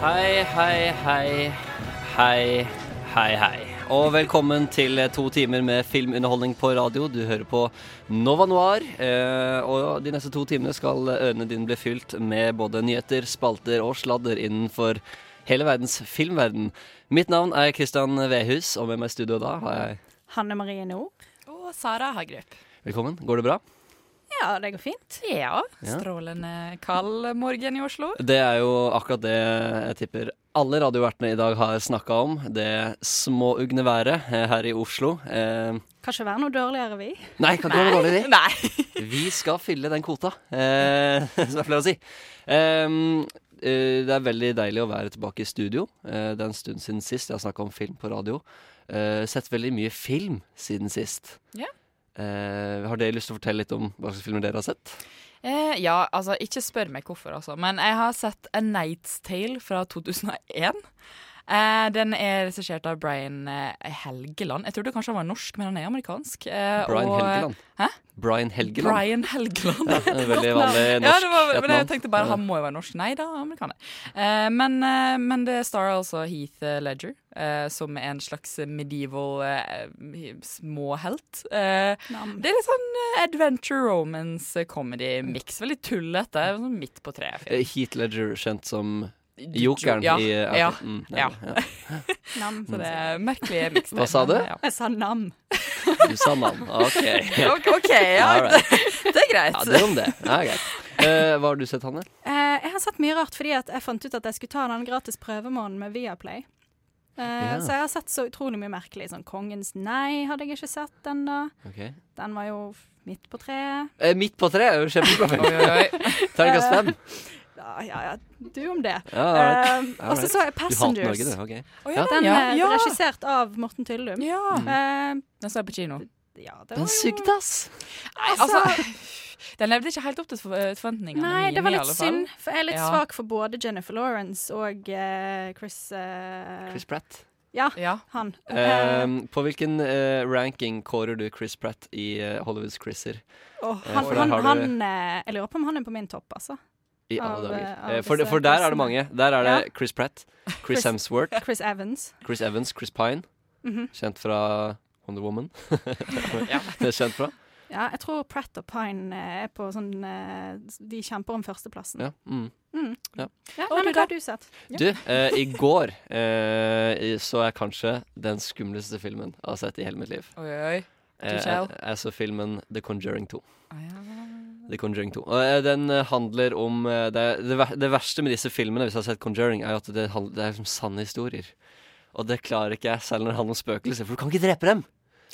Hei, hei, hei. Hei, hei, hei. Og velkommen til to timer med filmunderholdning på radio. Du hører på Nova Noir. Eh, og de neste to timene skal ørene dine bli fylt med både nyheter, spalter og sladder innenfor hele verdens filmverden. Mitt navn er Kristian Vehus, og med meg i studio da har jeg Hanne Marie Nord. Og Sara Hagerup. Velkommen. Går det bra? Ja, det går fint. Ja. Strålende kald morgen i Oslo. Det er jo akkurat det jeg tipper alle radiovertene i dag har snakka om. Det småugne været eh, her i Oslo. Eh, Kan ikke være noe dårligere, vi. nei, kan ikke være noe dårlig, vi. Nei. Vi skal fylle den kvota, eh, som er flere å si. Ehm, eh, det er veldig deilig å være tilbake i studio. Eh, det er en stund siden sist jeg har snakka om film på radio. Eh, sett veldig mye film siden sist. Ja. Eh, har dere lyst til å fortelle litt om hva slags filmer dere har sett? Eh, ja, altså, ikke spør meg hvorfor, altså. Men jeg har sett A Night's Tale fra 2001. Eh, den er regissert av Brian eh, Helgeland. Jeg trodde kanskje han var norsk, men han er amerikansk. Eh, Brian og- Helgeland. Hæ? Brian Helgeland. Brian Helgeland. En veldig vanlig Ja, norsk det var, men jeg tenkte bare Ja. han må jo være norsk. Nei da, amerikaner. Eh, men, eh, men det starrer altså Heath Ledger, eh, som en slags medieval uh, småhelt. Uh, det er litt sånn eh, adventure romance comedy mix. Veldig tullete. Sånn midt på treet. Heat Ledger, kjent som jokeren ja, i ja. mm, Ja. ja. Nam. Så det er merkelig miks. Hva sa du? Ja. Jeg sa nam. Du sa nam. OK. Ok, ja. Right. Det er greit. Ja, det er om det. Ja, greit. Eh, hva har du sett, Hanne? Eh, jeg har sett mye rart fordi at jeg fant ut at jeg skulle ta den gratis prøvemåneden med Viaplay. Eh, Ja. Så jeg har sett så utrolig mye merkelig. Sånn Kongens nei hadde jeg ikke sett ennå. Okay. Den var jo midt på treet. Eh, midt på tre er jo kjempebra. film. Terningkast fem. Ja, ja, ja. Du om det. Ja, right. Eh, og så så jeg Du Norge, Passengers. du. Ok. Ja, Den ja. er ja. regissert av Morten Tyldum. ja. Uh, Den så jeg på kino. ja, det Den var jo sugde, ass. Nei, altså Den levde ikke helt opp til forventningene Nei, det var litt synd. For jeg er litt Ja. svak for både Jennifer Lawrence og uh, Chris, uh, Chris Pratt. Ja, Ja. han. Uh, på hvilken eh, ranking kårer du Chris Pratt i uh, Hollywoods Chriser? og eh, han, han, du- han eh, Jeg lurer på om han er på min topp, altså. I alle Av, dager. eh, Eh, for, for der er det mange. Der er det Ja. Chris Pratt, Chris Chris- Hemsworth, Chris Evans. Chris Evans, Chris Pine. Mhm. Kjent fra Wonder Woman. Det er kjent fra. Ja, jeg tror Pratt og Pine eh, er på sånn eh, De kjemper om førsteplassen. Ja. Mm. Mm. Ja. Ja, nei, men hva har du sett? Du, eh, i går eh, så jeg kanskje den skumleste filmen jeg har sett i hele mitt liv. Oi, oi. Eh, jeg, jeg så filmen The Conjuring 2. Å, ja. The Conjuring 2. Og eh, den handler om det, det, det verste med disse filmene, hvis jeg har sett Conjuring, er at det, handler, det er liksom sanne historier. Og det klarer ikke jeg, selv når det handler om spøkelser, for du kan ikke drepe dem!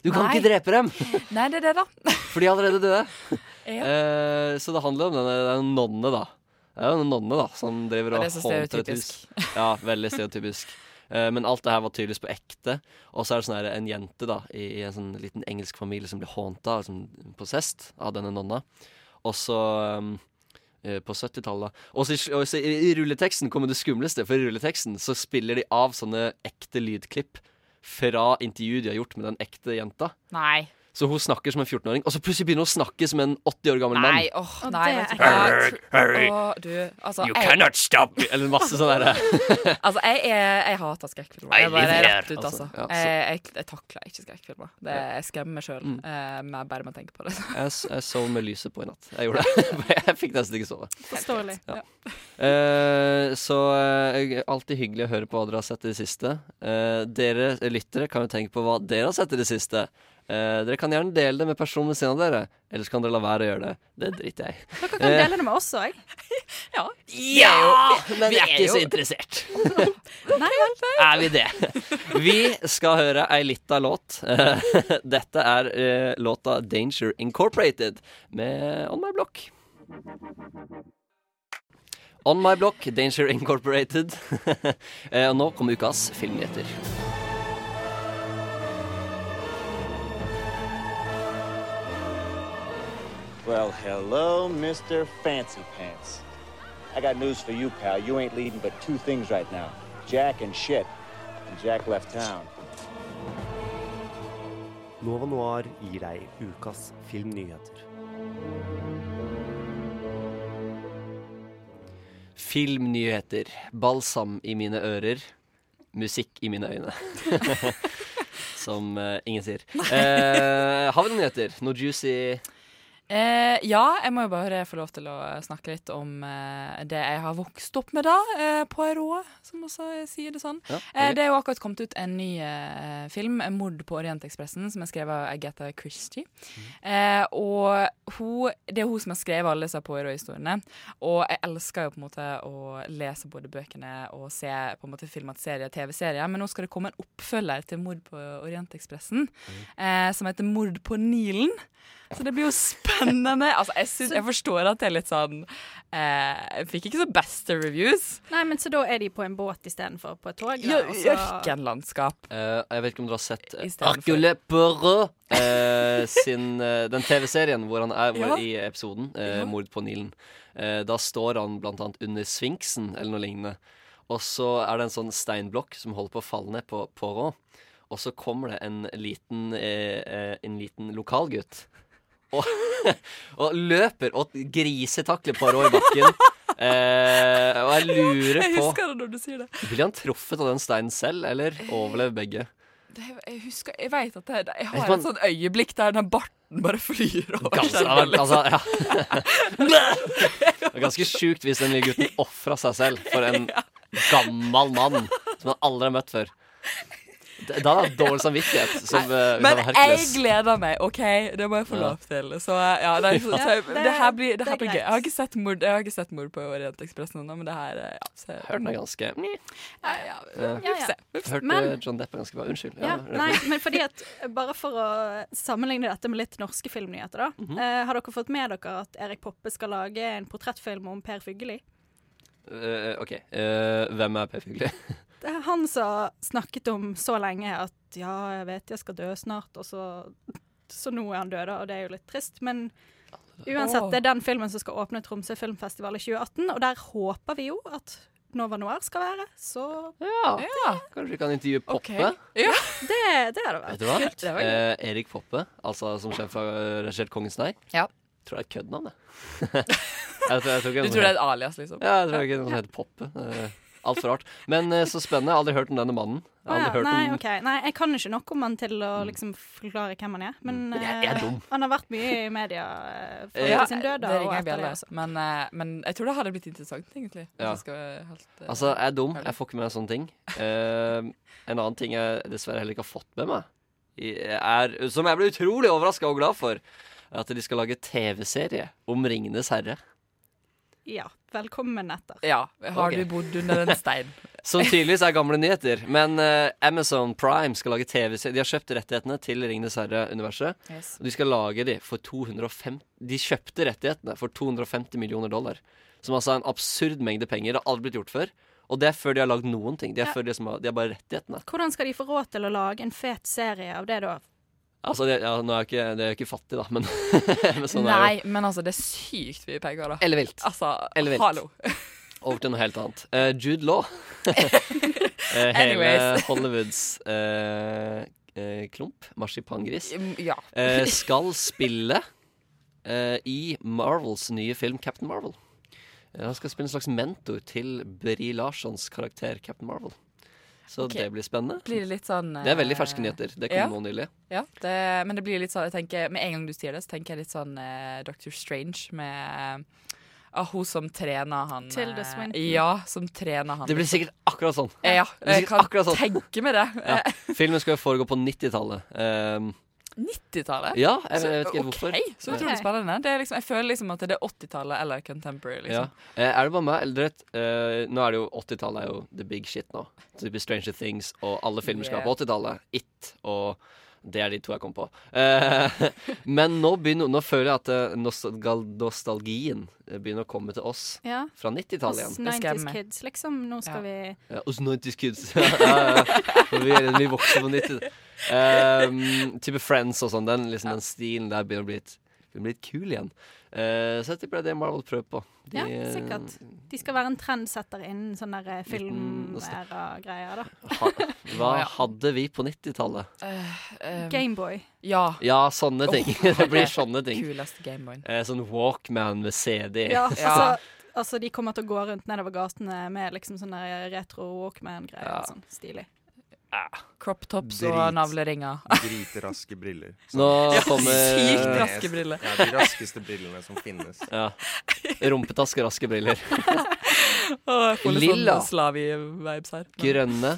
Du kan Nei. ikke drepe dem! Nei, det er det, da. For de er allerede døde. Ja. Eh, så det handler om denne, er nonne, da. Det er jo en nonne da som driver og er håndter et hus. Ja, veldig stereotypisk. Eh, men alt det her var tydeligvis på ekte. Og så er det sånn her, en jente da i, i en sånn liten engelsk familie som blir hånta, som possessed av denne nonna. Og så um, På 70-tallet. Og og så i, i rulleteksten kommer det skumleste, for i rulleteksten så spiller de av sånne ekte lydklipp fra intervjuet de har gjort med den ekte jenta. Nei. Så hun snakker som en 14-åring, og så plutselig begynner hun å snakke som en 80 år gammel mann. Nei, åh, Og nei, det vet du er. Hurry, Åh, du, altså, You jeg, cannot stop me! Eller masse sånn derre altså, jeg, jeg, jeg hater skrekkfilmer. Jeg bare er rett ut, altså. Altså, ja, jeg, jeg, jeg takler ikke skrekkfilmer. Det, jeg skremmer meg sjøl Mm. uh, bare med å tenke på det. Jeg, jeg sov med lyset på i natt. Jeg gjorde det. jeg fikk nesten ikke sove. Forståelig. Ja. Uh, så uh, alltid hyggelig å høre på hva dere har sett i det siste. Uh, dere lyttere kan jo tenke på hva dere har sett i det siste. Eh, dere kan gjerne dele det med personen ved siden av dere, ellers kan dere la være å gjøre det. Det driter jeg. Dere kan Eh. dele det med oss òg. Ja! Ja! Men vi er ikke så interessert. Nei. Er vi det? Vi skal høre ei lita låt. Eh, Dette er eh, låta 'Danger Incorporated' med On My Block. On My Block, Danger Incorporated. Eh, og nå kommer ukas filmnyheter. Well, hello, Mr. Fancy Pants. I got news for you, pal. You ain't leading but two things right now Jack and shit. And Jack left town. Nova Noir gir deg ukas filmnyheter. Filmnyheter. Balsam i mine ører. Musikk i mine øyne. Som uh, ingen sier. Uh, har vi noen nyheter? Noe juicy Eh, ja, jeg må jo bare få lov til å snakke litt om eh, det jeg har vokst opp med, da. Eh, RO som også sier det sånn. Ja, Eh, det er jo akkurat kommet ut en ny eh, film, 'Mord på Orientekspressen', som er skrevet av Agatha Christie. Eh, og hun, det er hun som har skrevet alle disse Poirot-historiene. Og jeg elsker jo på en måte å lese både bøkene og se på en måte filmatiserier TV-serier, men nå skal det komme en oppfølger til 'Mord på Orientekspressen', eh, som heter 'Mord på Nilen'. Så det blir jo spennende. Altså, jeg, synes, jeg forstår at det er litt sånn eh, Jeg fikk ikke så beste reviews. Nei, men så da er de på en båt istedenfor på et tog? Ja, Ørkenlandskap. Uh, jeg vet ikke om dere har sett uh. Hercule Poirot eh, sin uh, Den TV-serien hvor han er hvor Ja. i episoden uh, 'Mord på Nilen'. Eh, da står han blant annet under Sfinksen eller noe lignende. Og så er det en sånn steinblokk som holder på å falle ned på Poirot. Og så kommer det en liten, eh, eh, en liten lokalgutt og, og løper og grisetakler Poirot i bakken. Eh, og jeg lurer på Jeg husker det når du sier det. Blir han truffet av den steinen selv, eller overlever begge? det jeg husker Jeg vet at det, jeg har man- et sånt øyeblikk der den barten bare flyr over. Ganske, skjermen, altså, ja. Det er ganske sjukt hvis den lille gutten ofra seg selv for en gammel mann som han aldri har møtt før. Da har han dårlig samvittighet. Som, uh, Men jeg gleder meg, OK? Det må jeg få lov til. Så ja, nei, så, Ja, så, det- det, her blir, det det her er blir gøy. Jeg har ikke sett mord, jeg har ikke sett mord på Orientekspressen ennå, men det her eh, ja, så, Hørte den er ganske ja, ja. Hørte Men- John Depp er ganske bra. Unnskyld. Ja, nei, men fordi at Bare for å sammenligne dette med litt norske filmnyheter, da. Mm -hmm. uh, har dere fått med dere at Erik Poppe skal lage en portrettfilm om Per Fugelli? Uh, OK. Uh, hvem er Per Fugli? Det er han som har snakket om så lenge at ja, jeg vet jeg skal dø snart, og så, så nå er han død, da, og det er jo litt trist. Men uansett, det er den filmen som skal åpne Tromsø filmfestival i 2018, og der håper vi jo at Nova Noir skal være. Så Ja, Ja, kanskje vi kan intervjue Poppe? Poppe? Ja. det, det hadde Vet vært gøy. Eh, Erik Poppe, altså som sjef for uh, regissert Kongens nei. Ja. Tror det er et køddnavn, det. jeg tror, jeg tror Du tror det er et alias, liksom? Ja, jeg tror ikke noen heter Poppe. Altfor rart. Men eh, så spennende. Jeg har aldri hørt om denne mannen. Jeg har Å ja, hørt nei, om okay. Nei, jeg kan ikke nok om han til å liksom forklare hvem han er. Men Men jeg- jeg er eh, dum. han har vært mye i media eh, for Ja, sin død. det ringer etter det bjelle. Men, men jeg tror det hadde blitt interessant, egentlig. Ja. jeg skal helt, Altså, jeg er dum. Jeg får ikke med meg sånne ting. Uh, en annen ting jeg dessverre heller ikke har fått med meg, er, som jeg ble utrolig overraska og glad for, er at de skal lage TV-serie om Ringenes herre. Ja, velkommen etter. Ja. Har okay. du bodd under en stein? Som tydeligvis er gamle nyheter. Men uh, Amazon Prime skal lage TV-serie. De har kjøpt rettighetene til Ringenes herre-universet. Yes. Og de skal lage de for 250 De kjøpte rettighetene for 250 millioner dollar. Som altså er en absurd mengde penger. Det har aldri blitt gjort før. Og det er før de har lagd noen ting. De er, Ja. før de, som har, de har bare rettighetene. Hvordan skal de få råd til å lage en fet serie av det, da? Altså, det, ja, nå er jeg ikke, det er jo ikke fattig, da, men, men sånn er det. Nei, men altså, det er sykt mye penger, da. Eller vilt. Altså, Eller vilt. hallo. Over til noe helt annet. Eh, Jude Law. Eh, hele Anyways. Hollywoods eh, eh, klump, marsipangris, Ja. eh, skal spille eh, i Marvels nye film Captain Marvel. Eh, han skal spille en slags mentor til Brie Larsons karakter Captain Marvel. Så okay. det blir spennende. Blir det litt sånn Det er veldig eh, ferske nyheter. Det kom ja. nå nylig. Ja, det, men det blir litt sånn jeg tenker, Med en gang du sier det, så tenker jeg litt sånn uh, Doctor Strange med uh, hun som trener han Tilda eh, Swinton. Ja, som trener han. Det blir sikkert akkurat sånn. Ja, jeg kan sånn. tenke meg det. Ja. Filmen skal jo foregå på 90-tallet. Um, 90-tallet? ja, jeg, jeg vet ikke helt ok, Okay. Så utrolig spennende. Det er liksom, jeg føler liksom at det er 80-tallet eller contemporary. Ja. Liksom. Eh, er det bare meg? Eller vet, eh, nå er det jo 80-tallet er jo the big shit nå. Typisk Stranger Things, og alle filmer skal Yeah. på 80-tallet. It og det er de to jeg kom på. Eh, men nå, begynner, nå føler jeg at eh, nostalgien begynner å komme til oss Ja. fra 90-tallet Oss igjen. 90's kids, liksom. Nå skal vi Ja, oss 90's kids. Vi, er, vi vokser på 90. Um, type Friends og sånn. Den, liksom, den stilen der begynner å bli litt, å bli litt kul igjen. Uh, så jeg tipper det er det Marvel prøver på. De, Ja, sikkert. De skal være en trendsetter innen sånne der Liten- filmæra-greier, da. Ha, hva hadde vi på 90-tallet? Um, Gameboy. Ja. Ja, sånne ting. Oh, det blir sånne ting. Kuleste Gameboyen. Uh, sånn Walkman med CD. Ja, altså, altså de kommer til å gå rundt nedover gatene med liksom sånne retro Walkman-greier. Ja. Sånn stilig. Crop tops Drit. og navleringer. Dritraske briller. Nå Ja, kommer sykt raske briller. Ja, de raskeste brillene som finnes. Ja. Rumpetaske, raske briller. Litt Lilla. sånn her. Grønne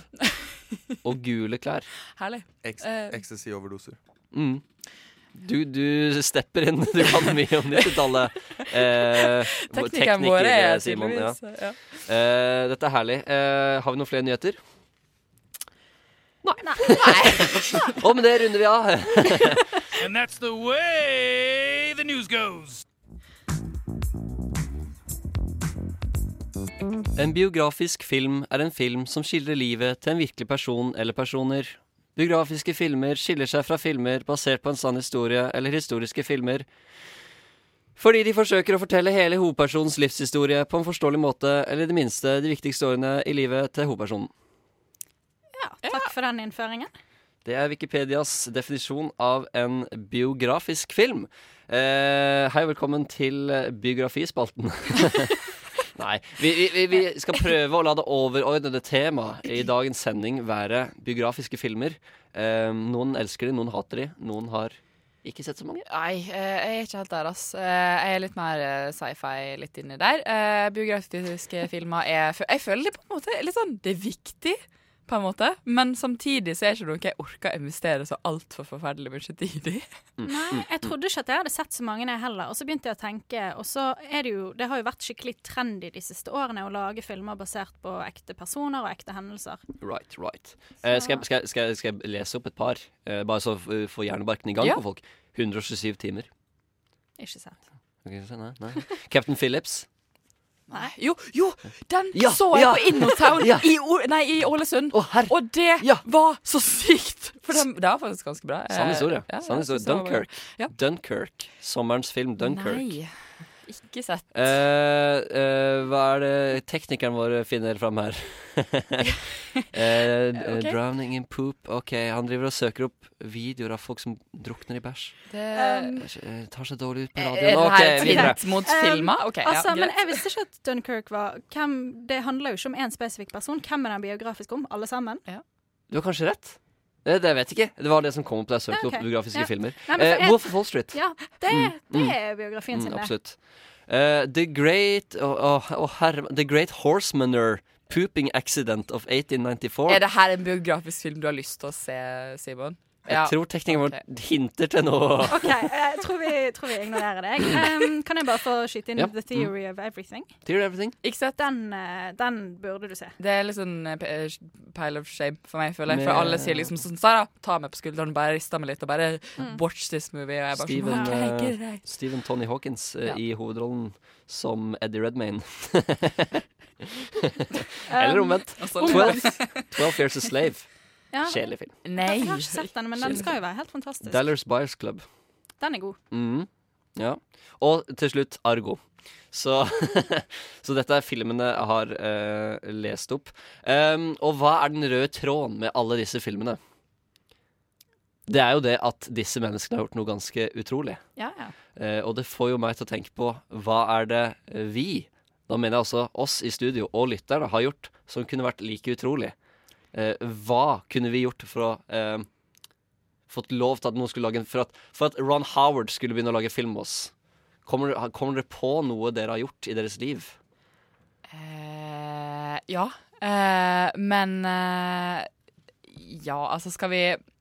og gule klær. Herlig. Eh. Ecstasy-overdoser. Mm. Du, du stepper inn. Du kan mye om 90-tallet. Eh, Teknikeren tekniker, vår er tydeligvis Ja. ja. Eh, dette er herlig. Eh, har vi noen flere nyheter? Nei. Og med det runder vi av. And that's the way the news goes. En biografisk film er en film som skildrer livet til en virkelig person eller personer. Biografiske filmer skiller seg fra filmer basert på en sann historie eller historiske filmer fordi de forsøker å fortelle hele hovedpersonens livshistorie på en forståelig måte, eller i det minste de viktigste årene i livet til hovedpersonen. Ja, takk for den innføringen. Det er Wikipedias definisjon av en biografisk film. Eh, hei, velkommen til biografispalten. Nei, vi, vi, vi- skal prøve å la det overordnede temaet i dagens sending være biografiske filmer. Eh, noen elsker de, noen hater de, noen har ikke sett så mange. Nei, eh, jeg er ikke helt der, ass. Eh, Jeg er litt mer eh, sci-fi litt inni der. Eh, Biografiske filmer er Jeg føler det på en måte litt sånn Det er viktig, på en måte. Men samtidig så er det ikke noe jeg orker å investere så altfor forferdelig mye tid i. Nei, jeg trodde ikke at jeg hadde sett så mange, jeg heller. Og så begynte jeg å tenke, og så er det jo Det har jo vært skikkelig trendy de siste årene å lage filmer basert på ekte personer og ekte hendelser. Right, right. Eh, skal, jeg, skal, jeg, skal, jeg, skal jeg lese opp et par, eh, bare så få hjernebarken i gang Ja. på folk? 127 timer. Ikke sant. Okay, nei, nei. Captain Phillips. Nei. Jo, jo! Den Ja, så jeg ja. på Innotown Ja. i, nei, i Ålesund. og det var så sykt! For den, det var faktisk ganske bra. Sann Eh, historie. ja, Sann historie. Dunkirk. Ja. Dunkirk. Sommerens film Dunkirk. Nei, ikke sett. Eh, eh, hva er det teknikeren vår finner fram her? Eh, okay. Drowning in poop. OK, han driver og søker opp videoer av folk som drukner i bæsj. Det um, tar seg dårlig ut på Er radioen. det Ok, videre. mot filmer? altså, ja, altså, men jeg visste ikke at Dunkerque var hvem, Det handler jo ikke om én spesifikk person. Hvem er den biografisk om? Alle sammen? Du har kanskje rett. Det, det vet jeg ikke. Det var det som kom opp da jeg søkte okay. opp biografiske Ja. filmer. Nei, eh, jeg- Wolf of Wall Street. Ja, det, Mm, det mm. er biografien sin, Mm, det. absolutt. Uh, the Great oh, oh, her, The Great Horsemaner Pooping Accident of 1894. Er det her en biografisk film du har lyst til å se, Simon? Jeg tror teknikken vår hinter til noe. OK, jeg tror vi, tror vi ignorerer deg. Um, kan jeg bare få skyte inn Ja. The Theory of Everything? Theory of Everything. Ikke sant? Den, eh, den burde du se. Det er litt sånn eh, eh, pile of shame for meg, føler jeg. For alle sier liksom sånn Sara, ta meg på skulderen, bare rista meg litt, og bare Mm. watch this movie. Og jeg bare Steven, sånn, okay. Steven Tony Hawkins uh, Ja. i hovedrollen som Eddie Redmayne. Eller Um, omvendt. Twelve 12, 12 Years a Slave. Ja. Kjedelig film. Nei. Jeg har ikke sett den, men den skal jo være helt fantastisk. Dallars Buyers Club. Den er god. Mm, Ja. Og til slutt Argo. Så, så dette er filmene jeg har uh, lest opp. Um, og hva er den røde tråden med alle disse filmene? Det er jo det at disse menneskene har gjort noe ganske utrolig. Ja, ja. Uh, og det får jo meg til å tenke på hva er det vi, da mener jeg også oss i studio og lytterne, har gjort som kunne vært like utrolig. Eh, hva kunne vi gjort for å eh, fått lov til at noen skulle lage en for at, for at Ron Howard skulle begynne å lage film med oss? Kommer, kommer dere på noe dere har gjort i deres liv? Eh, ja. Eh, men eh, Ja, altså, skal vi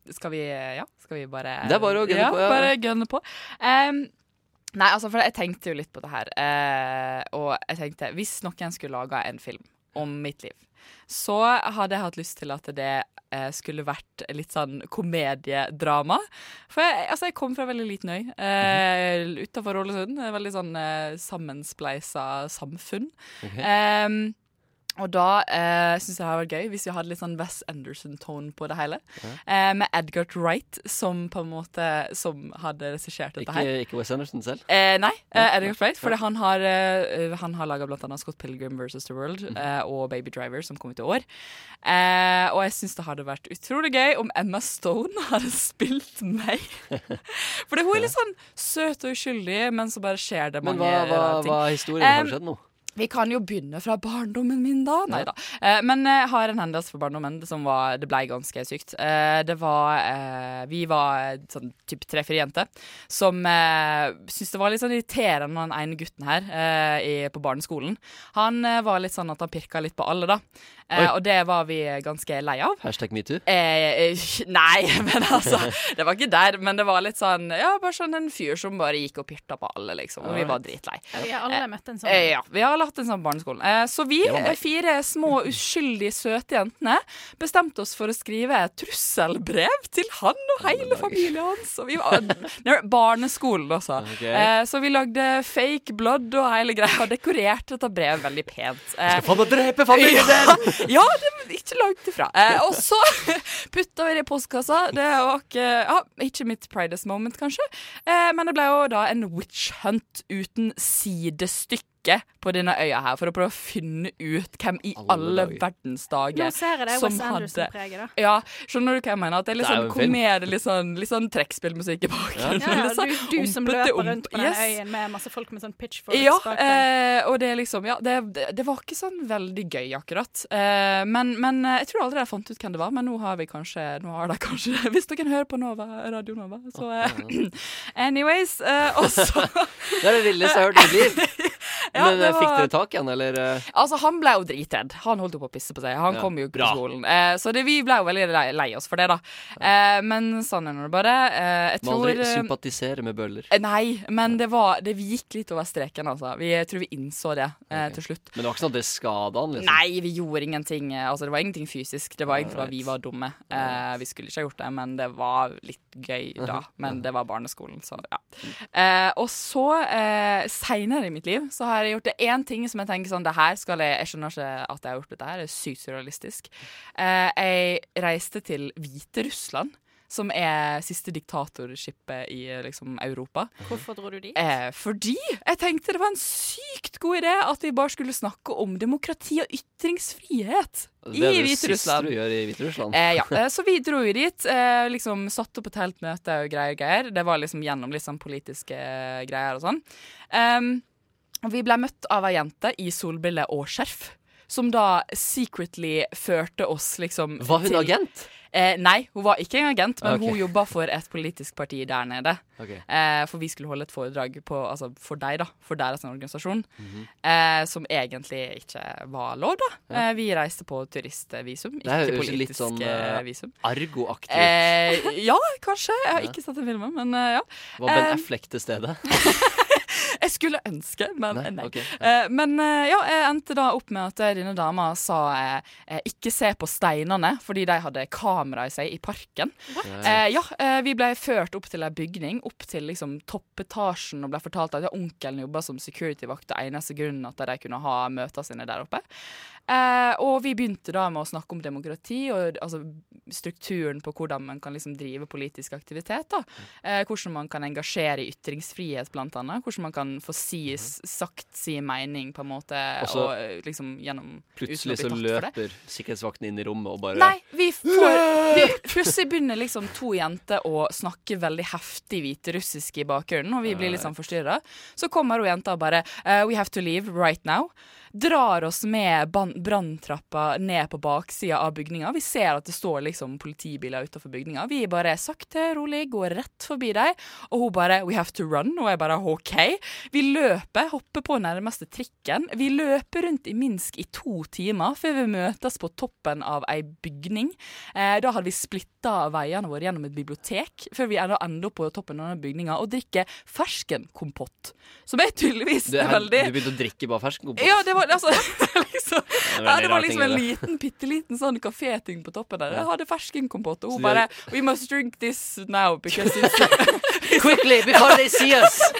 Skal vi Ja, skal vi bare Det er bare å gunne ja, på, ja. Bare gunne på. Nei, altså, for jeg tenkte jo litt på det her. eh, og jeg tenkte, hvis noen skulle laga en film om mitt liv så hadde jeg hatt lyst til at det eh, skulle vært litt sånn komediedrama. For jeg, altså, jeg kom fra veldig liten øy eh, utafor Ålesund. Veldig sånn eh, sammenspleisa samfunn. Okay. Em, og da eh, syns jeg det hadde vært gøy hvis vi hadde litt sånn Wes Anderson-tone på det hele. Ja. Eh, med Edgar Wright som på en måte Som hadde regissert dette Ikke, her. ikke Wes Anderson selv? Eh, nei, eh. Edgar Wright. For han har, eh, han har laga annet Scott Pilgrim vs. The World mm eh, og Baby Driver, som kom ut i år. Eh, og jeg syns det hadde vært utrolig gøy om Emma Stone hadde spilt meg. For hun er litt sånn søt og uskyldig, men så bare skjer det Men mange hva, hva, ting. hva er historien? Har det skjedd noe? Vi kan jo begynne fra barndommen min, da. Nei da. Eh, men jeg har en hendelse fra barndommen som var Det ble ganske sykt. Eh, det var eh, Vi var sånn typ tre-fire jenter som eh, syntes det var litt sånn irriterende den ene gutten her eh, i, på barneskolen. Han eh, var litt sånn at han pirka litt på alle, da. Eh, og det var vi ganske lei av. Hashtag metoo? Eh, eh, nei, men altså Det var ikke der. Men det var litt sånn Ja, bare sånn en fyr som bare gikk og pyrta på alle, liksom. Og vi var dritlei. Ja, vi har alle møtt en sånn. Eh, ja, vi har alle hatt en sånn barneskolen Eh, så vi, eh, fire små uskyldige søte jentene, bestemte oss for å skrive trusselbrev til han og hele familien hans. Og vi var Nei, Barneskolen også. Okay. Eh, så vi lagde fake blood og hele greia, og dekorerte dette brevet veldig pent. Eh, Skal faen meg drepe familien din! ja, det er ikke langt ifra. Eh, og så putta vi det i postkassa. Det var ikke, ja, ikke mitt pridest moment, kanskje. Eh, men det ble jo da en witch hunt uten sidestykke på denne øya her, for å prøve å finne ut hvem i alle, alle verdens dager Nå ser jeg det som Wes hadde- Anderson-preget, da. Ja, skjønner du hva jeg mener? At det er litt sånn komedie, litt sånn, litt sånn trekkspillmusikk i bakgrunnen. Ja, ja, sånn du, du som løper rundt på den Yes. øyen med masse folk med sånn pitchforks Ja, bak deg. eh, og det er liksom Ja, det, det, det var ikke sånn veldig gøy, akkurat. Eh, men, men eh, jeg tror aldri jeg fant ut hvem det var, men nå har vi kanskje Nå har de kanskje Hvis dere hører på Nova, Radio Nova, så eh, Anyways. Eh, også Det er det villeste jeg har hørt i mitt liv. Ja, Men eh, fikk dere tak i han, eller? eh? Altså, han ble jo dritredd. Han holdt jo på å pisse på seg. Han Ja, kom jo ikke bra. på skolen. Eh, så det, vi ble jo veldig lei, lei oss for det, da. Eh, men sånn er det bare. Eh, jeg Må tror aldri eh, sympatisere med bøller. Nei, men det var Det gikk litt over streken, altså. Vi, jeg tror vi innså det eh, til slutt. Men det var ikke sånn at det skada han? liksom? Nei, vi gjorde ingenting. Altså, det var ingenting fysisk. Det var egentlig bare vi var dumme. Eh, vi skulle ikke ha gjort det, men det var litt gøy da. Men det var barneskolen, så ja. Eh, og så, eh, seinere i mitt liv, så har jeg gjort det én ting som jeg tenker sånn Det her skal jeg Jeg skjønner ikke at jeg har gjort dette her. Det er sykt surrealistisk. Eh, jeg reiste til Hviterussland. Som er siste diktatorskipet i eh, liksom, Europa. Hvorfor dro du dit? Eh, fordi jeg tenkte det var en sykt god idé at vi bare skulle snakke om demokrati og ytringsfrihet i Det er det siste du gjør i Hviterussland. Eh, ja, eh, så vi dro jo dit. Eh, liksom Satt opp et helt møte og greier, greier. Det var liksom gjennom litt sånn politiske eh, greier og sånn. Um, og vi ble møtt av ei jente i solbriller og skjerf. Som da secretly førte oss liksom Var hun til- agent? Eh, nei, hun var ikke en agent, men okay. hun jobba for et politisk parti der nede. Okay. Eh, for vi skulle holde et foredrag på, altså for deg, da. For deres organisasjon. Mhm. eh, som egentlig ikke var lov, da. Ja. Eh, vi reiste på turistvisum, ikke politisk sånn uh, visum. Argo-aktig. Ja, kanskje. Jeg har Ja. ikke sett den filmen, men ja. Var Ben Affleck til stede? Jeg skulle ønske, men Nei, nei. nei. ok. Eh, men eh, ja, jeg endte da opp med at denne dama sa eh, eh, ikke se på steinene, fordi de hadde kamera i seg i parken. Eh, ja, eh, vi ble ført opp til ei bygning, opp til liksom toppetasjen, og ble fortalt at ja, onkelen jobba som security-vakt, og eneste grunnen at de kunne ha møtene sine der oppe. Eh, og vi begynte da med å snakke om demokrati og altså, strukturen på hvordan man kan liksom drive politisk aktivitet. da. Eh, hvordan man kan engasjere i ytringsfrihet, blant annet. Hvordan man kan få si, sagt si mening, på en måte, Også, og eh, liksom gjennom Plutselig så løper sikkerhetsvakten inn i rommet og bare Nei, vi får vi, Plutselig begynner liksom to jenter å snakke veldig heftig hviterussisk i bakgrunnen, og vi blir litt sånn forstyrra. Så kommer hun jenta og bare uh, We have to leave right now. Drar oss med branntrappa ned på baksida av bygninga. Vi ser at det står liksom politibiler utenfor bygninga. Vi bare sakte, rolig går rett forbi dem, og hun bare We have to run. Og jeg bare OK. Vi løper, hopper på nærmeste trikken. Vi løper rundt i Minsk i to timer før vi møtes på toppen av ei bygning. Eh, da hadde vi splitta veiene våre gjennom et bibliotek, før vi ender opp på toppen av denne bygninga og drikker ferskenkompott. Som er tydeligvis her, veldig du begynte å drikke bare ferskenkompott? ja, det var altså liksom, ja, Det var liksom en liten, bitte liten sånn kaféting på toppen der. Jeg hadde ferskenkompott, og hun bare We must drink this now because it's Quickly, before they see us!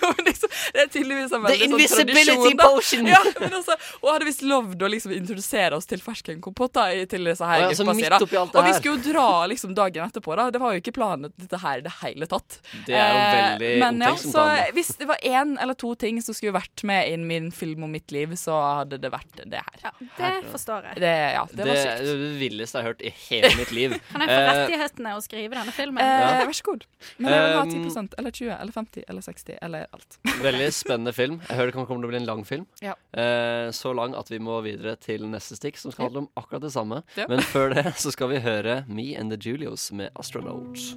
Jo, men liksom, det er tydeligvis en The veldig sånn invisibility tradisjon. da. potion! Ja, men altså, og hadde visst lovd å liksom introdusere oss til ferskenkompotter til disse her ja, altså, gruppa si, oppi alt det Og vi skulle jo dra liksom dagen etterpå, da. Det var jo ikke planen dette her i det hele tatt. Det er jo Eh, Men ja, så hvis det var én eller to ting som skulle vært med i min film om mitt liv, så hadde det vært det her. Ja, det forstår jeg. Det, ja, det, Det var sykt. det villeste jeg har hørt i hele mitt liv. Kan jeg få Eh, rettighetene å skrive denne filmen? Eh, vær så god. Men jeg vil ha 10 eller 20 eller 50 eller 60 eller alt. Veldig spennende film. Jeg hører det kan komme til å bli en lang film. Ja. Eh, så lang at vi må videre til neste stikk, som skal handle om akkurat det samme. Ja. Men før det så skal vi høre Me and the Julios med Astronauts.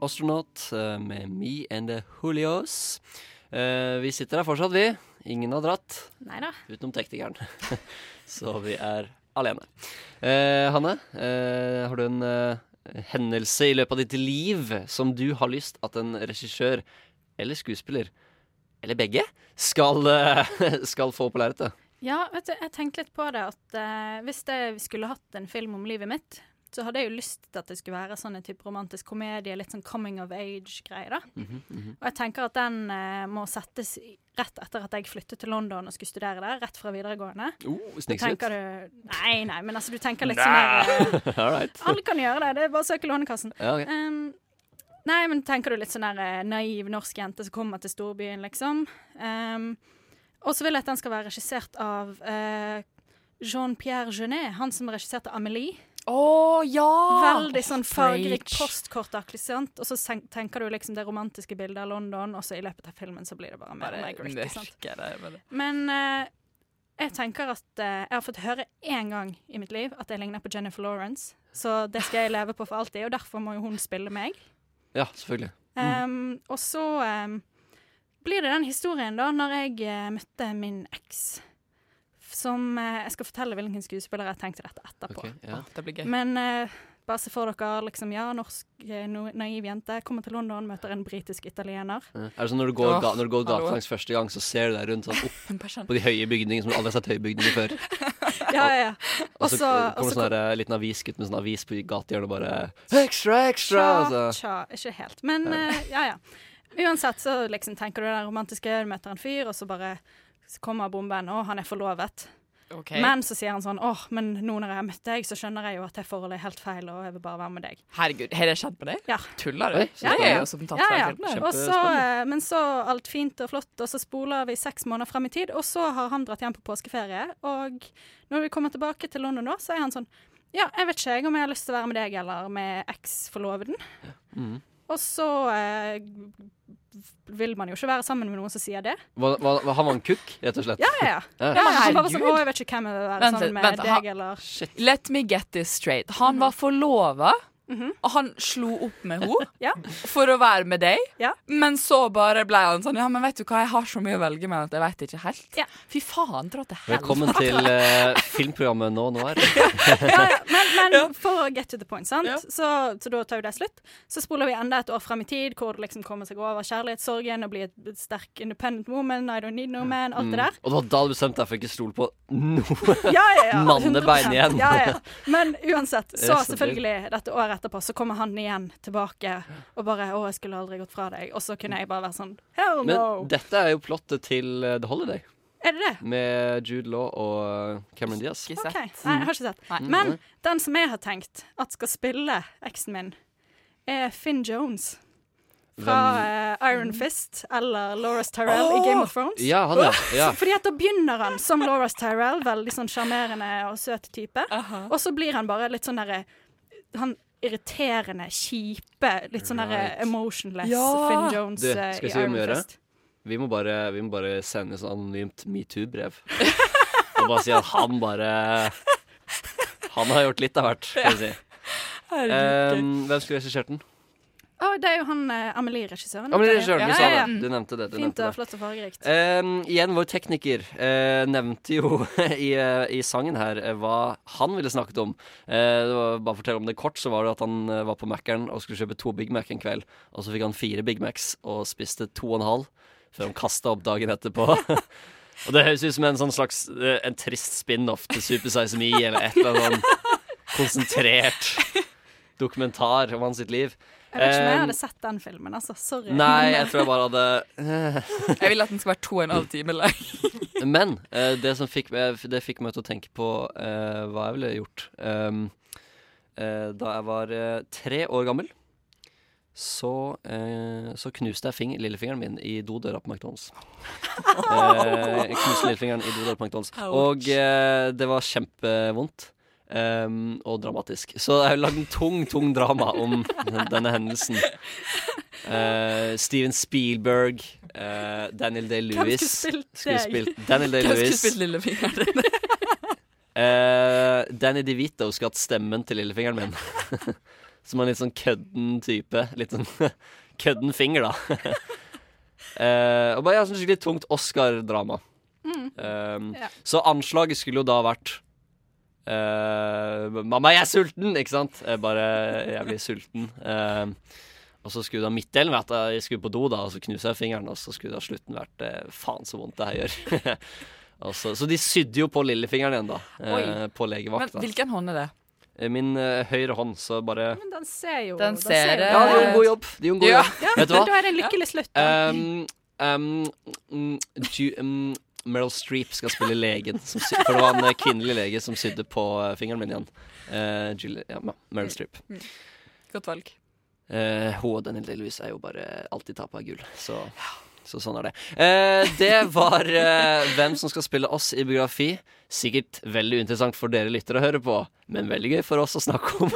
Astronaut eh, med Me and the Julios. Eh, vi sitter her fortsatt, vi. Ingen har dratt, Neida. utenom teknikeren. så vi er alene. Eh, Hanne, eh, har du en eh, hendelse i løpet av ditt liv som du har lyst at en regissør eller skuespiller, eller begge, skal, eh, skal få på lerretet? Ja, vet du, jeg tenkte litt på det at uh, hvis jeg skulle hatt en film om livet mitt, så hadde jeg jo lyst til at det skulle være sånn en type romantisk komedie, litt sånn coming of age-greie, da. Mhm, mhm. Og jeg tenker at den eh, må settes rett etter at jeg flyttet til London og skulle studere der, rett fra videregående. Oh, Snikskritt. Nei, nei, men altså, du tenker litt sånn der eh, All right. Alle kan gjøre det, det er bare å søke Lånekassen. Ja, okay. Um, nei, men tenker du litt sånn der eh, naiv norsk jente som kommer til storbyen, liksom. Um, og så vil jeg at den skal være regissert av uh, Jean-Pierre Jeunet, han som regisserte Amelie. Å ja! Veldig sånn Åh, fargerik postkortaktig, sant? Og så tenker du liksom det romantiske bildet av London, og så i løpet av filmen så blir det bare mer og mer gritty, sant? Merker det, men- eh, jeg tenker at uh, jeg har fått høre én gang i mitt liv at jeg ligner på Jennifer Lawrence. Så det skal jeg leve på for alltid, og derfor må jo hun spille meg. Ja, selvfølgelig. Um, og så um, blir det den historien da, når jeg uh, møtte min eks. Som eh, Jeg skal fortelle hvilken skuespiller jeg tenkte dette etterpå. Okay, ja. Det blir gøy. Men eh, bare se for dere liksom, ja, norsk eh, no, naiv jente kommer til London, møter en britisk italiener. Ja. Er det sånn når du går, ga, når du går gatelangs første gang, så ser du deg rundt sånn opp på de høye bygningene som du aldri har sett høye bygninger før. Ja, ja, ja. Og så kommer det sånn der, eh, liten avisgutt med sånn avis på gatehjørnet og bare Extra, extra! Tja, tja, ikke helt. Men eh, ja, ja. Uansett så liksom tenker du det romantiske, du møter en fyr, og så bare så kommer bomben, og han er forlovet. Okay. Men så sier han sånn åh, men nå når jeg har møtt deg, så skjønner jeg jo at det forholdet er helt feil, og jeg vil bare være med deg. Herregud, har det skjedd med deg? Ja. Tuller du? Så det spennende. jo som tatt Ja, ja. en Og så, eh, men så alt fint og flott, og så spoler vi seks måneder frem i tid, og så har han dratt hjem på påskeferie, og når vi kommer tilbake til London da, så er han sånn ja, jeg vet ikke jeg om jeg har lyst til å være med deg eller med eksforloveden. Ja. Mhm. Og så eh, vil man jo ikke være sammen med noen som sier det. Hva, hva, han var en kukk, rett og slett? Ja, ja, ja. Ja. han bare sånn, å, jeg vet ikke hvem jeg vil være Vent sammen med, vent, deg ha- eller Shit. Let me get this straight. Han var forlova, Mhm. og han slo opp med henne Ja. for å være med deg. Ja. Men så bare ble han sånn Ja, men vet du hva, jeg har så mye å velge med at jeg vet ikke helt. Ja. Fy faen, dra til helvete. Velkommen til uh, filmprogrammet Nå Noir. ja, ja. Men, men for å get to the point, sant? Ja. Så, så da tar jo det slutt. Så spoler vi enda et år frem i tid, hvor det liksom kommer seg over kjærlighetssorgen og blir et sterk independent woman, I don't need no man, alt det der. Mm. Og det var da du bestemte deg for ikke å stole på noe. Ja, ja, ja. Mannebein igjen. Ja, ja. Men uansett, så Yes, selvfølgelig, dette året etterpå, så kommer han igjen tilbake og bare 'Å, jeg skulle aldri gått fra deg'. Og så kunne jeg bare være sånn Hell Men dette er jo plottet til eh, The Holiday, Er det det? med Jude Law og eh, Cameron Diaz. Ikke OK. Nei, jeg har ikke sett. Nei. Men den som jeg har tenkt at skal spille eksen min, er Finn Jones. Fra eh, Iron Fist eller Lauras Tyrell i Game of Thrones. Ja, han, ja. ja. Fordi at da begynner han som Lauras Tyrell, veldig sånn sjarmerende og søt type. Og så blir han bare litt sånn derre Han irriterende, kjipe, litt sånn derre emotionless Ja. Finn Jones Du, eh, skal vi i hva vi Iron? Fist. Vi må bare, vi må bare sende sånn anonymt metoo-brev. Og bare si at han bare Han har gjort litt av hvert, skal vi si. Herregud. Um, hvem skulle regissert den? Å, det er jo han eh, Amelie-regissøren. Amelie regissøren, du Ja, sa det. ja. Du nevnte det, du Fint nevnte og det. flott og fargerikt. Um, igjen, vår tekniker eh, nevnte jo i, eh, i sangen her eh, hva han ville snakket om. Eh, det var, bare fortell om det kort, så var det at han eh, var på Mækkern og skulle kjøpe to Big Mac en kveld. Og så fikk han fire Big Macs og spiste to og en halv før han kasta opp dagen etterpå. og det høres ut som en sånn slags eh, En trist spin-off til Super Size Me eller et eller annet sånn konsentrert dokumentar om hans sitt liv. Jeg vet ikke om jeg hadde sett den filmen, altså. Sorry. Nei, jeg tror jeg bare hadde Jeg vil at den skal være to og en halv time lang. Men eh, det som fikk meg, det fikk meg til å tenke på eh, hva jeg ville gjort um, eh, Da jeg var eh, tre år gammel, så, eh, så knuste jeg fing, lillefingeren min i dodøra på McDonald's. Eh, knuste lillefingeren i dodøra på McDonald's. Og eh, det var kjempevondt. Um, og dramatisk. Så jeg har lagd en tung, tung drama om denne hendelsen. Uh, Steven Spielberg, uh, Daniel Day-Lewis skulle spilt? Daniel Hvem skulle Day-Lewis. spilt lillefingeren din? Eh, Danny DeVito skulle hatt stemmen til lillefingeren min. Som en litt sånn kødden type. Litt sånn kødden finger, da. Eh, og bare ja, sånn skikkelig tungt Oscar-drama. Mm. Um, Ja. Så anslaget skulle jo da vært uh, Mamma, jeg er sulten! Ikke sant? Jeg bare Jeg blir sulten. Uh, og så skulle da midtdelen vært at jeg skulle på do, da, og så knuser jeg fingeren, og så skulle da slutten vært uh, Faen, så vondt det her gjør. Så, så de sydde jo på lillefingeren igjen, da. eh, legevakt. på Men hvilken hånd er det? Eh, Min uh, høyre hånd, så bare Men den ser jo Den den ser, Ja, Ja, de gjorde en god jobb. De gjorde en god Ja. jobb. Ja, Vet du hva? da er det en lykkelig slutt. Da. Um, um, mm, Ju, um, Meryl Streep skal spille legen. Som sy for det var en eh, kvinnelig lege som sydde på eh, fingeren min igjen. Uh, Julie, ja, Meryl Streep. Godt valg. Uh, hun og Daniel Day-Lewis er jo bare alltid tap av gull. Så, så sånn er det. Eh, det var eh, hvem som skal spille oss i biografi. Sikkert veldig interessant for dere lyttere å høre på, men veldig gøy for oss å snakke om.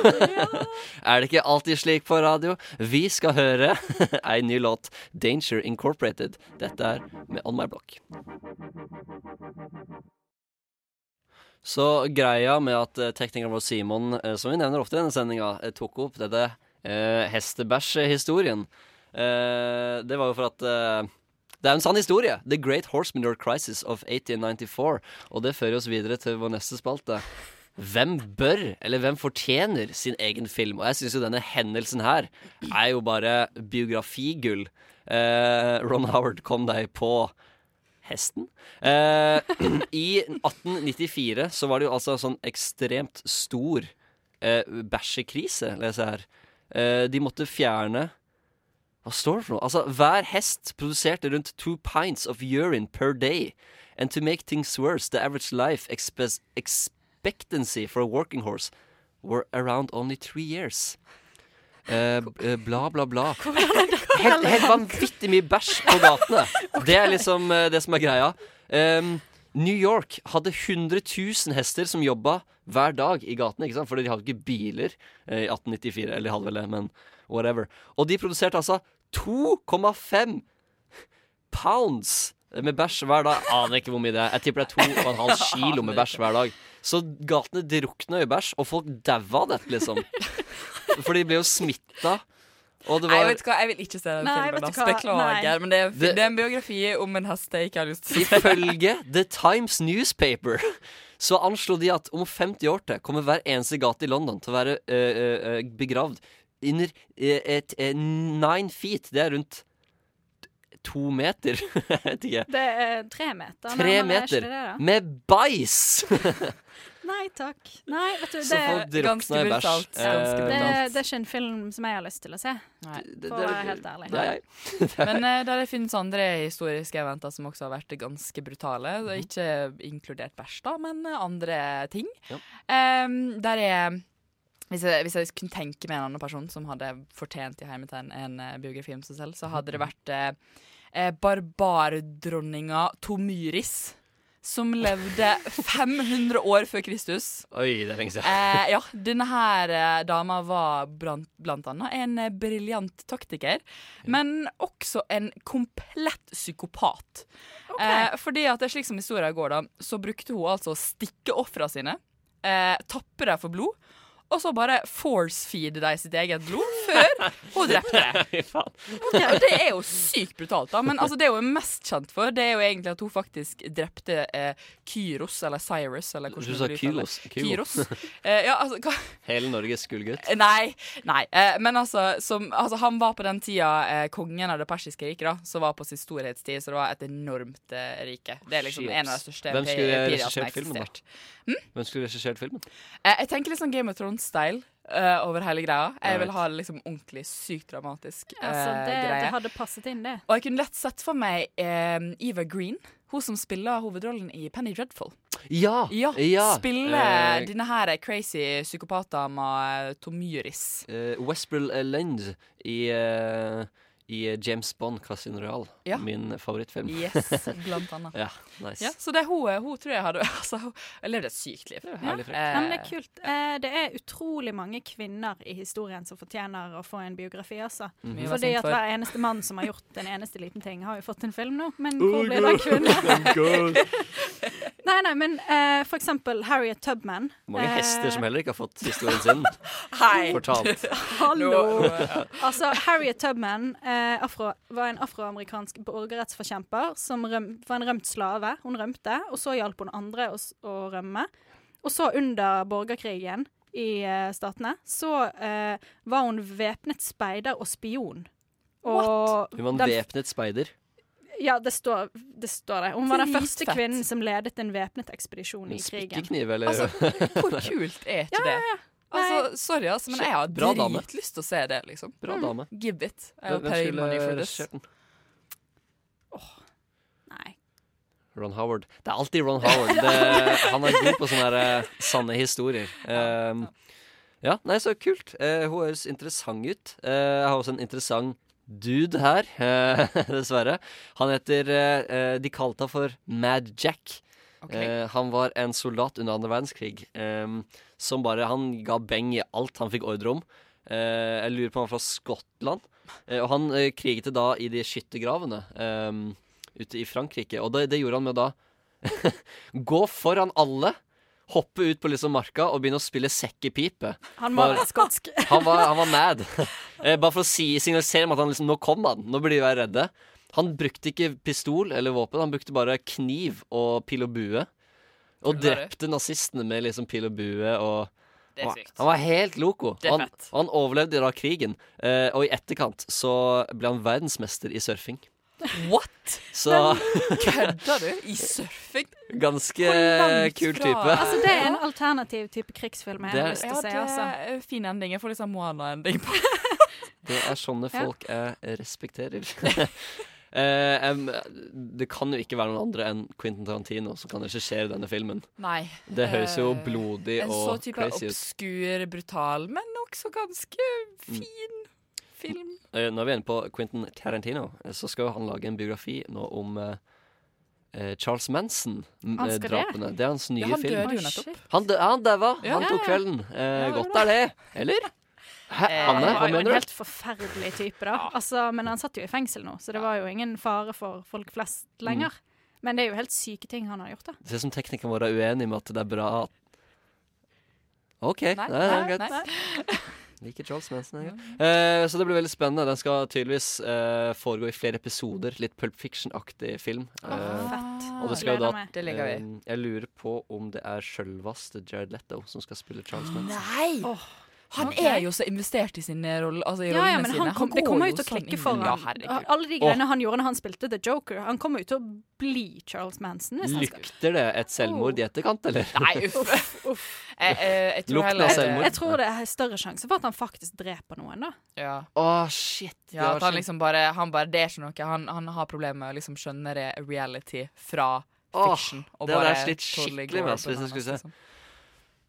er det ikke alltid slik på radio? Vi skal høre ei ny låt, 'Danger Incorporated'. Dette er med On My Block. Så greia med at eh, teknikeren vår Simon, eh, som vi nevner ofte i denne sendinga, eh, tok opp dette eh, hestebæsjhistorien, eh, det var jo for at det er en sann historie. The Great Horsemanure Crisis of 1894. Og det fører oss videre til vår neste spalte. Hvem bør, eller hvem fortjener, sin egen film? Og jeg syns jo denne hendelsen her er jo bare biografigull. Eh, Ron Howard, kom deg på hesten. Eh, I 1894 så var det jo altså en sånn ekstremt stor eh, bæsjekrise, leser jeg her. Eh, de måtte fjerne Hva står det for noe? Altså, hver hest produserte rundt two pints of urine per day. And to make things worse, the average life expectancy for a working horse were around only three years. Uh, bla, bla, bla. Helt, helt vanvittig mye bæsj på gatene. Det er liksom uh, det som er greia. Um, New York hadde 100 000 hester som jobba hver dag i gatene. ikke sant? Fordi de hadde ikke biler uh, i 1894. Eller de hadde vel det, men whatever. Og de produserte altså 2,5 pounds med bæsj hver dag. Aner ikke hvor mye det er. Jeg tipper det er 2,5 kilo med bæsj hver dag. Så gatene drukna i bæsj, og folk daua av dette, liksom. For de ble jo smitta. Og det Nei, var vet du hva, jeg vil ikke se den Nei, filmen. Beklager. Nei. Men det er, Det- det er en biografi om en hest jeg ikke har lyst til å se. Ifølge The Times Newspaper så anslo de at om 50 år til kommer hver eneste gate i London til å være øh, øh, begravd under et, et øh, nine feet. Det er rundt to meter. Jeg vet ikke. Det er tre meter. Tre er meter det med bæsj! Nei takk. Nei, vet du, det er ganske brutalt, ganske Eh, det, det er ikke en film som jeg har lyst til å se, Nei. for å være helt ærlig. Nei. Men uh, det finnes andre historiske eventer som også har vært ganske brutale. Er Ikke inkludert bæsj, da, men eh, andre ting. Ja. Um, der er hvis jeg, hvis jeg kunne tenke meg en annen person som hadde fortjent i hermetegn en eh, biografi om seg selv, så hadde det vært eh, eh, barbardronninga Tomyris. Som levde 500 år før Kristus. Oi, det er lenge siden. Eh, ja, denne her dama var blant, blant annet en briljant taktiker, men også en komplett psykopat. Eh, fordi at det er slik som historien går, da, så brukte hun altså å stikke ofra sine, eh, tappe dem for blod, og så bare force-feede de sitt eget blod før hun drepte det. Det er jo sykt brutalt, da. Men altså, det hun er mest kjent for, det er jo egentlig at hun faktisk drepte eh, Kyros, eller Cyrus, eller hvordan Du sa. Kyros. Kyros. Eh, ja, altså? Hele Norges gullgutt. Eh, Nei, nei. Eh, men altså, som, altså, han var på den tida eh, kongen av det persiske riket, da, som var på sin storhetstid, så det var et enormt eh, rike. Det er liksom Shit. en av de største Hvem skulle regissert filmen, da? eksistert. Hvem skulle regissert filmen? Eh, jeg tenker litt sånn Game of Thrones-style Uh, over hele greia. Jeg vil ha det liksom ordentlig sykt dramatisk eh, Altså, det, greie. det hadde passet inn, det. Og jeg kunne lett sett for meg eh, Eva Green, hun som spiller hovedrollen i Penny Dreadful. Ja! Ja, ja. Spiller uh, denne her crazy psykopata Tomyris. Uh, Westbrill eh, Lend i, eh, i James Bond Casino Royal. Ja. Min favorittfilm. Yes, blant annet. ja, nice. Ja, så det er hun, hun tror jeg hadde altså, hun har levd et sykt liv. herlig frekt. Nei, men det er kult. Eh, det er utrolig mange kvinner i historien som fortjener å få en biografi, altså. Mm Fordi at hver eneste mann som har gjort en eneste liten ting, har jo fått en film nå. Men hvor blir det av kvinner? nei, nei, men eh, for eksempel Harriet Tubman. Mange Eh, hester som heller ikke har fått historien sin Hei! fortalt. Hallo! Altså, Harriet Tubman eh, afro, var en afroamerikansk borgerrettsforkjemper som røm, var en rømt slave. Hun rømte, og så hjalp hun andre å, å rømme. Og så under borgerkrigen i eh, statene, så eh, var hun væpnet speider og spion. Og Hun var en væpnet speider. Ja, det står, det står det. Hun var den første kvinnen som ledet en væpnet ekspedisjon i krigen. spikkekniv, eller? Altså, hvor kult er ikke det? Altså, sorry, ass, men jeg har dritlyst til å se det, liksom. Bra dame. Give it. Jeg Hvem pay skulle money for this. regissert den? Nei. Ron Howard. Det er alltid Ron Howard. Det, han er god på sånne der, eh, sanne historier. Um, ja, nei, så kult. Eh, hun høres interessant ut. Eh, jeg har også en interessant dude her, eh, dessverre. Han heter eh, eh, De kalte han for Mad Jack. Eh, han var en soldat under andre verdenskrig som bare Han ga beng i alt han fikk ordre om. Eh, jeg lurer på om han var fra Skottland. Eh, og han kriget da i de skyttergravene ute i Frankrike. Og det, det gjorde han med å da gå foran alle, hoppe ut på liksom marka og begynne å spille sekkepipe. Han var Bare- skotsk. Han var, han var mad. Bare for å si, signalisere om at han liksom, nå kom han. Nå burde de være redde. Han brukte ikke pistol eller våpen, han brukte bare kniv og pil og bue. Og drepte nazistene med liksom pil og bue og Det er han- sykt. Han var helt loco. Det er han, fett. han overlevde da krigen. Eh, og i etterkant så ble han verdensmester i surfing. What? Så Kødder du? I surfing? ganske kul type. Altså, det er en alternativ type krigsfilm jeg Det har lyst til å se. det Altså. fin ending. Jeg får liksom Moana-ending på Det er sånne Ja. folk jeg respekterer. Eh, em, det kan jo ikke være noen andre enn Quentin Tarantino som kan regissere denne filmen. Nei. Det høres jo Eh, blodig En så og type crazy ut. obskur, brutal, men også ganske fin film. Eh, når vi er inne på Quentin Tarantino, eh, så skal han lage en biografi nå om eh, eh, Charles Manson-drapene. Det? det? er hans nye Ja, han film. døde jo nettopp. Han, dø han daua. Ja. Han tok kvelden. Eh, Ja, godt er det. Eller? Hæ, Eh, Han var jo en helt forferdelig type, da. Altså, men han satt jo i fengsel nå, så det var jo ingen fare for folk flest lenger. Men det er jo helt syke ting han har gjort, da. Det ser ut som teknikeren vår er uenig med at det er bra at OK, Nei, det er nei, greit. nei. Liker Charles Manson. jeg. Uh, så det blir veldig spennende. Den skal tydeligvis uh, foregå i flere episoder. Litt Pulp Fiction-aktig film. Eh, Fett. og det skal jo da eh, Jeg lurer på om det er sjølveste Jared Letto som skal spille Charles Manson. Nei! Åh, Han okay. er jo så investert i sine roller, altså i Ja, ja, men sine. han kom, det kommer jo til å klikke for ham. Ja, Alle de greiene han gjorde når han spilte The Joker. Han kommer jo til å bli Charles Manson. Hvis han skal. Det et selvmord i etterkant, eller? Nei, uff. Jeg, jeg, jeg tror heller selvmord. Jeg tror det er større sjanse for at han faktisk dreper noen, da. Ja. Oh, shit. Ja, at han liksom bare, han bare Det er ikke noe. Han, han har problemer med å liksom skjønne det reality fra fiction. Oh, det hadde jeg slitt skikkelig med, hvis jeg skulle se. liksom.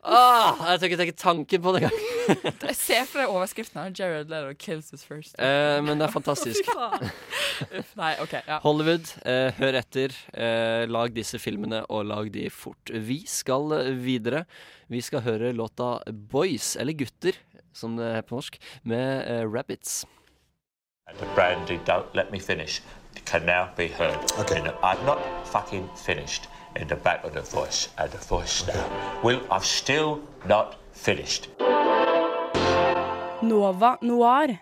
Ah, jeg tør ikke tenke tanken på det engang. Jeg ser for deg overskriften her. Jared Leto kills us first. Eh, men det er fantastisk. Nei, OK. Ja. Hollywood, eh, hør etter. Eh, lag disse filmene, og lag de fort. Vi skal videre. Vi skal høre låta 'Boys', eller 'Gutter', som det er på norsk, med eh, Rabbits. And the brandy don't let me finish can now be heard. Okay. And I'm not fucking finished in the back of the voice and the voice now. will I've still not finished. Nova Noir.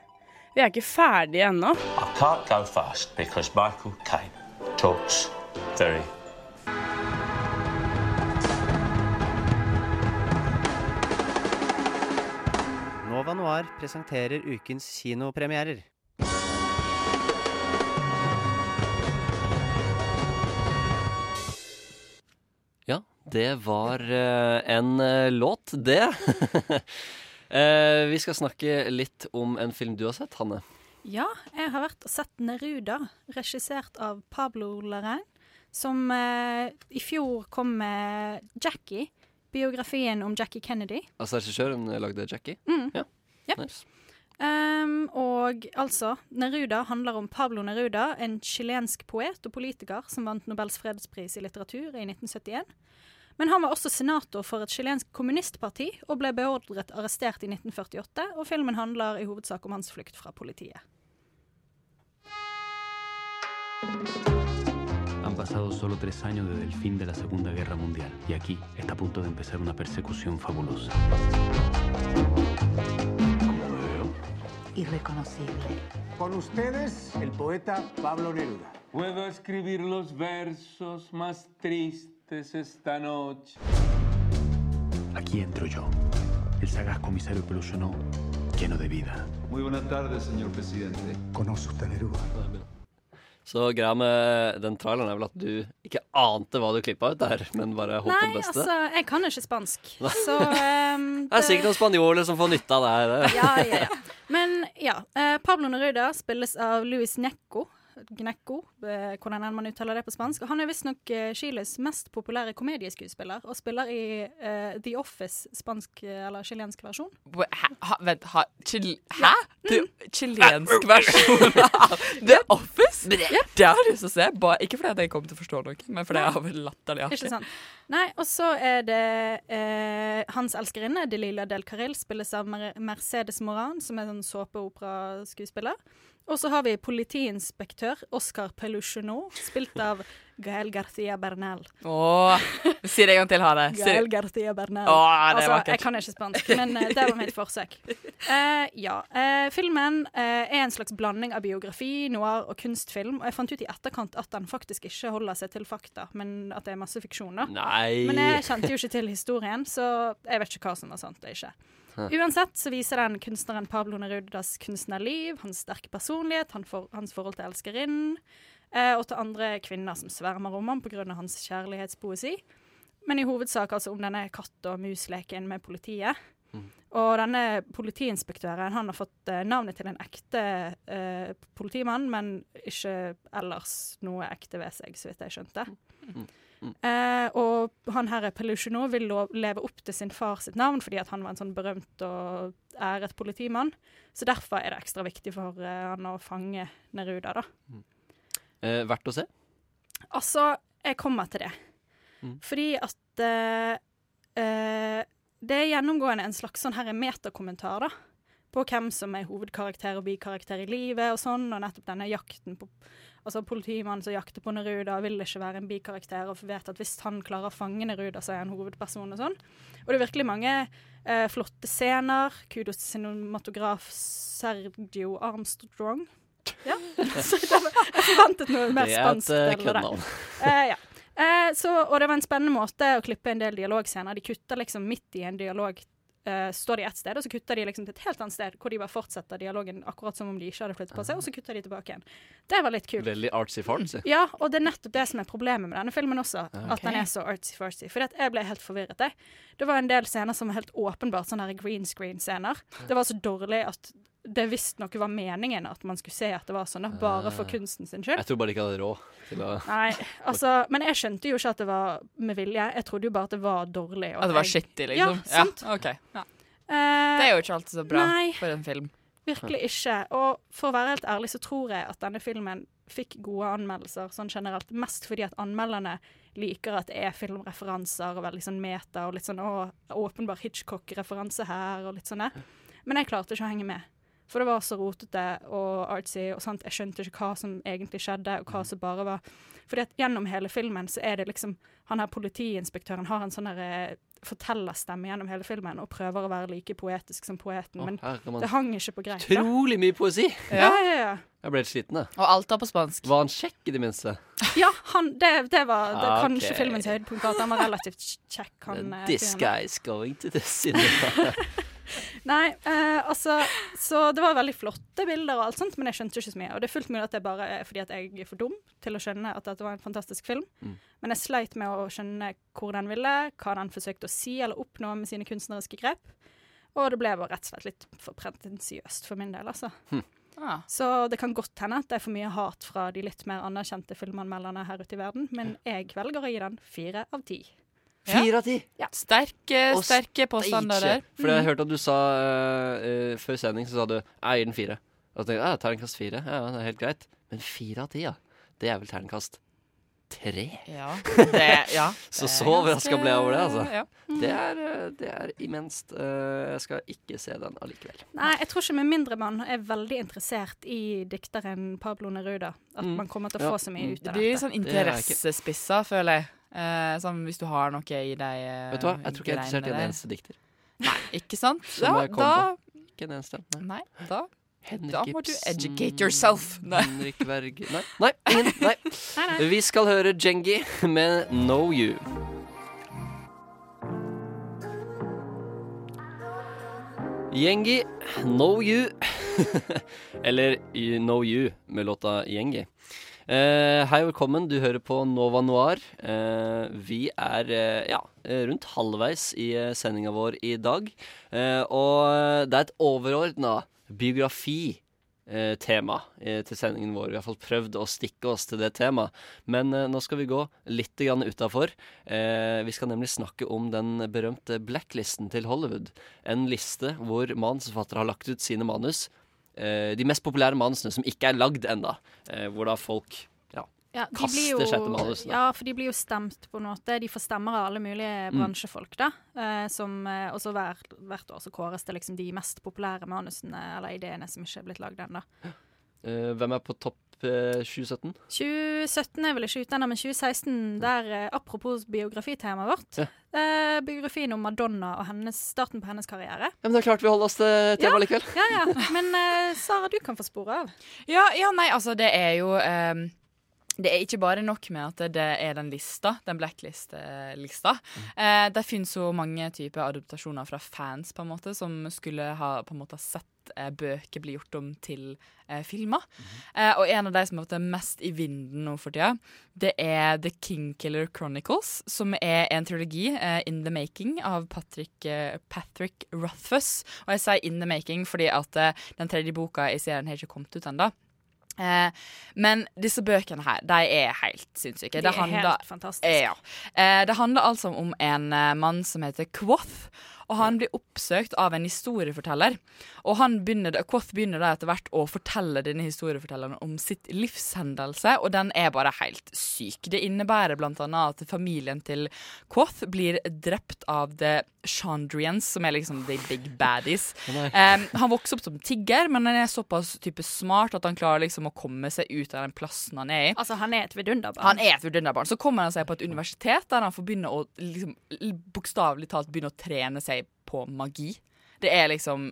Vi er ikke ferdige ennå. I can't go fast because Michael Caine talks very. Nova Noir presenterer ukens kinopremierer. Ja, det var eh, en eh, låt, det. Eh, vi skal snakke litt om en film du har sett, Hanne. Ja, jeg har vært og sett Neruda, regissert av Pablo Larrain, som eh, i fjor kom med Jackie, biografien om Jackie Kennedy. Altså regissøren lagde Jackie? Mm. Ja. Ja. Nice. Um, og altså, Neruda handler om Pablo Neruda, en chilensk poet og politiker som vant Nobels fredspris i litteratur i 1971. Men han var også senator for et chilensk kommunistparti og ble beordret arrestert i 1948, og filmen handler i hovedsak om hans flukt fra politiet. Han pasado solo tres años desde el fin de la Segunda Guerra Mundial y aquí está a punto de empezar una persecución fabulosa. ¿Cómo me veo? Irreconocible. Con ustedes, el poeta Pablo Neruda. Puedo escribir los versos más tristes esta noche. Aquí entro yo, el sagaz comisario Pelusionó, lleno de vida. Muy buenas tardes, señor presidente. ¿Conoce usted Neruda? Så greia med den traileren er vel at du ikke ante hva du klippa ut der, men bare håp på det beste? Nei, altså, jeg kan ikke spansk, så um, Det er sikkert noen spanjoler som får nytte av det her. Ja, ja, ja. Men ja. eh, Pablo Neruda spilles av Luis Necco. Gnecco, eh, hvordan enn man uttaler det på spansk. Han er visstnok uh, Chiles mest populære komedieskuespiller, og spiller i uh, The Office, spansk eh, eller chilensk versjon. Hæ? Ha, vent, ha, chil, hæ? Det, chilensk versjon av The Office? Det har jeg lyst til å se. Bare, ikke fordi jeg kommer til å forstå noe, men fordi jeg har latterlig artig. Nei, og så er det uh, hans elskerinne, Delila Del Carril, spilles av Mercedes Moran, som er en såpeoperaskuespiller. Og så har vi politiinspektør Oscar Peluchonneau, spilt av Gael Garcia Bernal. Åh, Si det en gang til, ha det. Gael det. Garcia Bernal. Åh, det er altså, vakkert. jeg kan ikke spansk, men uh, det var mitt forsøk. Uh, ja. Uh, filmen er en slags blanding av biografi, noir og kunstfilm. Og jeg fant ut i etterkant at den faktisk ikke holder seg til fakta, men at det er masse fiksjon. da. Nei. Men jeg kjente jo ikke til historien, så jeg vet ikke hva som var sant og ikke. Uansett så viser den kunstneren Pablo Nerudas kunstnerliv, hans sterke personlighet, hans forhold til elskerinnen, eh, og til andre kvinner som svermer om ham pga. hans kjærlighetspoesi. Men i hovedsak altså om denne katt- og mus-leken med politiet. Og denne politiinspektøren han har fått eh, navnet til en ekte eh, politimann, men ikke ellers noe ekte ved seg, så vidt jeg skjønte. Eh, og han her Pelusionneau vil leve opp til sin far sitt navn, fordi han var en sånn berømt og æret politimann. Så derfor er det ekstra viktig for eh, han å fange Neruda, da. Eh, verdt å se? Altså, jeg kommer til det. Mm. Fordi at eh, eh, det er gjennomgående en slags sånn her metakommentar, da. På hvem som er hovedkarakter og bikarakter i livet og sånn, og nettopp denne jakten på Altså politimannen som jakter på Neruda, vil ikke være en bikarakter, og vet at hvis han klarer å fange Neruda, så er han hovedperson og sånn. Og det er virkelig mange eh, flotte scener. Kudos til cinematograf Sergio Armstrong. Ja. Jeg forventet noe mer Det er et, spansk. eh, køddenavn. Eh, ja. Eh, så, og det var en spennende måte å klippe en del dialogscener. De kutter liksom midt i en dialog. Eh, står de ett sted, og så kutter de liksom til et helt annet sted, hvor de bare fortsetter dialogen akkurat som om de ikke hadde flyttet på seg, og så kutter de tilbake igjen. Det var litt kult. Veldig artsy-fartsy. Ja, og det er nettopp det som er problemet med denne filmen også. okay. At den er så artsy-fartsy. For jeg ble helt forvirret. Jeg. Det var en del scener som var helt åpenbart sånne green screen-scener. Det var så dårlig at det visstnok var meningen at man skulle se at det var sånn, bare for kunsten sin skyld. Jeg tror bare de ikke hadde råd til å Nei, altså, men jeg skjønte jo ikke at det var med vilje. Jeg trodde jo bare at det var dårlig. og At det var skittig, liksom? Ja, sant. Ja, ok. Ja. Eh, Det er jo ikke alltid så bra nei. for en film. Virkelig ikke. Og for å være helt ærlig så tror jeg at denne filmen fikk gode anmeldelser sånn generelt. Mest fordi at anmelderne liker at det er filmreferanser og veldig sånn meta og litt sånn å, åpenbar Hitchcock-referanse her og litt sånn det. Men jeg klarte ikke å henge med. For det var så rotete og artsy, og sant? jeg skjønte ikke hva som egentlig skjedde, og hva som bare var Fordi at gjennom hele filmen så er det liksom Han her politiinspektøren har en sånn derre fortellerstemme gjennom hele filmen og prøver å være like poetisk som poeten, Å, men det hang ikke på greip. da. Utrolig mye poesi! Ja, ja, ja. Jeg ble helt sliten, jeg. Og alt er på spansk. Var han kjekk, i det minste? Ja, han, det, det var det, Ok. kanskje filmens høydepunkt. At han var relativt kjekk. Han, eh, This fyren. guy is going to the cinema. Nei, eh, altså Så det var veldig flotte bilder og alt sånt, men jeg skjønte ikke så mye. Og det er fullt mulig at det bare er fordi at jeg er for dum til å skjønne at dette var en fantastisk film. Mm. Men jeg sleit med å skjønne hvor den ville, hva den forsøkte å si eller oppnå med sine kunstneriske grep. Og det ble bare rett og slett litt for pretensiøst for min del, altså. Mm. Ah. Så det kan godt hende at det er for mye hat fra de litt mer anerkjente filmanmelderne her ute i verden, men jeg velger å gi den fire av ti. Fire av ti! Sterke, sterke påstander der. For jeg hørte at du sa eh, Før sending så sa du Jeg gir den fire. Og så tenkte jeg ja, terningkast fire. Ja, det er helt greit. Men fire av ti, ja. Det er vel terningkast tre? Ja. Det, ja. så så overraska ble jeg over det, altså. Ja. Det er, eh, det er imenst. Eh, jeg skal ikke se den allikevel. Nei, jeg tror ikke med mindre man er veldig interessert i dikteren Pablo Neruda, at Mm. man kommer til å Ja. få så mye ut Det Det blir litt sånn interessespissa, føler jeg. Eh, sånn hvis du har noe i deg uh, Vet du hva, jeg tror ikke jeg er interessert i en eneste dikter. Nei, ikke sant? Ja, da Ikke en eneste. Nei. Nei, da Henrik Da må du educate yourself. Nei. Henrik Verg Nei, nei, ingen. Nei. Vi skal høre Jengi med Know You. Djengi, Know You. Eller Know You med låta Yengi. Eh, hei og velkommen, du hører på Nova Noir. Uh, vi er uh, ja, rundt halvveis i uh, sendinga vår i dag. Og det er et overordna biografi-tema eh, til sendingen vår. Vi har fall prøvd å stikke oss til det temaet. Men nå skal vi gå litt utafor. Vi skal nemlig snakke om den berømte blacklisten til Hollywood. En liste hvor manusforfattere har lagt ut sine manus. Eh, de mest populære manusene som ikke er lagd ennå. Eh, hvor da folk ja, Ja, kaster seg til manusene. Ja, for de blir jo stemt på en måte. De får stemmer av alle mulige Mm. bransjefolk, da. Eh, som, og så hver, hvert år så kåres det liksom de mest populære manusene eller ideene som ikke er blitt lagd ennå. Hvem er på topp 2017? 2017 er vel ikke ute ennå, men 2016, der eh, apropos biografitemaet vårt Ja. eh, Biografien om Madonna og hennes, starten på hennes karriere. Ja, men det er klart vi holder oss til temaet likevel. Ja, ja. Men eh, Sara, du kan få spore av. Ja, ja, nei, altså det er jo ehm, Det er ikke bare nok med at det er den lista, den blacklist-lista. Eh, det finnes jo mange typer adoptasjoner fra fans på en måte som skulle ha på en måte sett eh, bøker bli gjort om til eh, filmer. Eh, og en av de som har vært mest i vinden nå for tida, det er The Kingkiller Chronicles, som er en trilogi eh, in the making av Patrick, eh, Patrick Rothfuss. Og jeg sier in the making fordi at eh, den tredje boka i serien har ikke kommet ut ennå. Eh, men disse bøkene her, de er helt sinnssyke. De er helt fantastiske. Eh, ja. Eh, det handler altså om en eh, mann som heter Quoth. Og han blir oppsøkt av en historieforteller. Og han begynner, Quoth begynner da etter hvert å fortelle denne historiefortelleren om sitt livshendelse, og den er bare helt syk. Det innebærer blant annet at familien til Quoth blir drept av The Chandrians, som er liksom the big baddies. Um. Han vokser opp som tigger, men han er såpass type smart at han klarer liksom å komme seg ut av den plassen han er i. Altså, han er et vidunderbarn. Han er et vidunderbarn. Så kommer han seg på et universitet der han får begynne å liksom, bokstavelig talt begynne å trene seg på magi. Det er liksom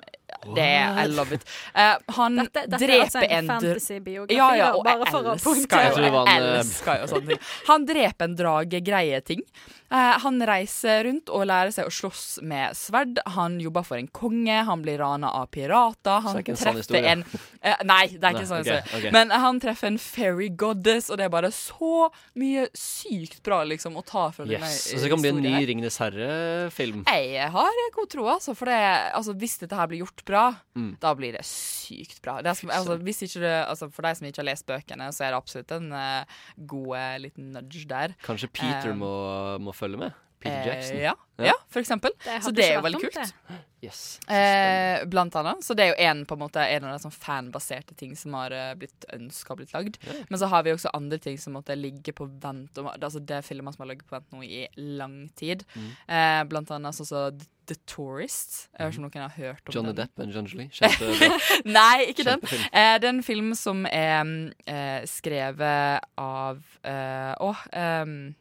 det er, I love it. Uh, han Dette- dette er dreper altså en en fantasy-biografi, Ja, ja, og bare for å poengtere. Jeg eh, elsker jo sånne ting. Han dreper en drage, greie ting. Uh, han reiser rundt og lærer seg å slåss med sverd. Han jobber for en konge, han blir rana av pirater. Så Han det er ikke en sånn treffer historie? en uh, Nei, det er ikke Nei, sånn ok, historie. ok. Men han treffer en fairy goddess, og det er bare så mye sykt bra liksom å ta fra denne historien. Så det kan bli en ny. Ringenes herre-film. Jeg har god tro, altså. For det, altså, hvis dette her blir gjort bra, Mm. da blir det sykt bra. Det er, altså, hvis ikke det, altså, for deg som ikke har lest bøkene, så er det absolutt en uh, god eh, liten nudge der. Kanskje Peter um, må, må følge med? Peter Jackson? Eh, ja, ja, for eksempel. Det så det er jo veldig kult. Yes. Eh, blant annet. Så det er jo en, på en måte, en av de sånn fanbaserte ting som har eh, blitt ønska blitt lagd. Men så har vi også andre ting som måtte ligge på vent. om- Altså Det er filmer som har ligget på vent nå i lang tid. Mm. Eh, blant annet sånn som The- The Tourist. Jeg vet ikke om noen har hørt om Johnny den. Depp og John Jolie. Nei, ikke den. Eh, det er en film som er mm, eh, skrevet av eh, Å ehm,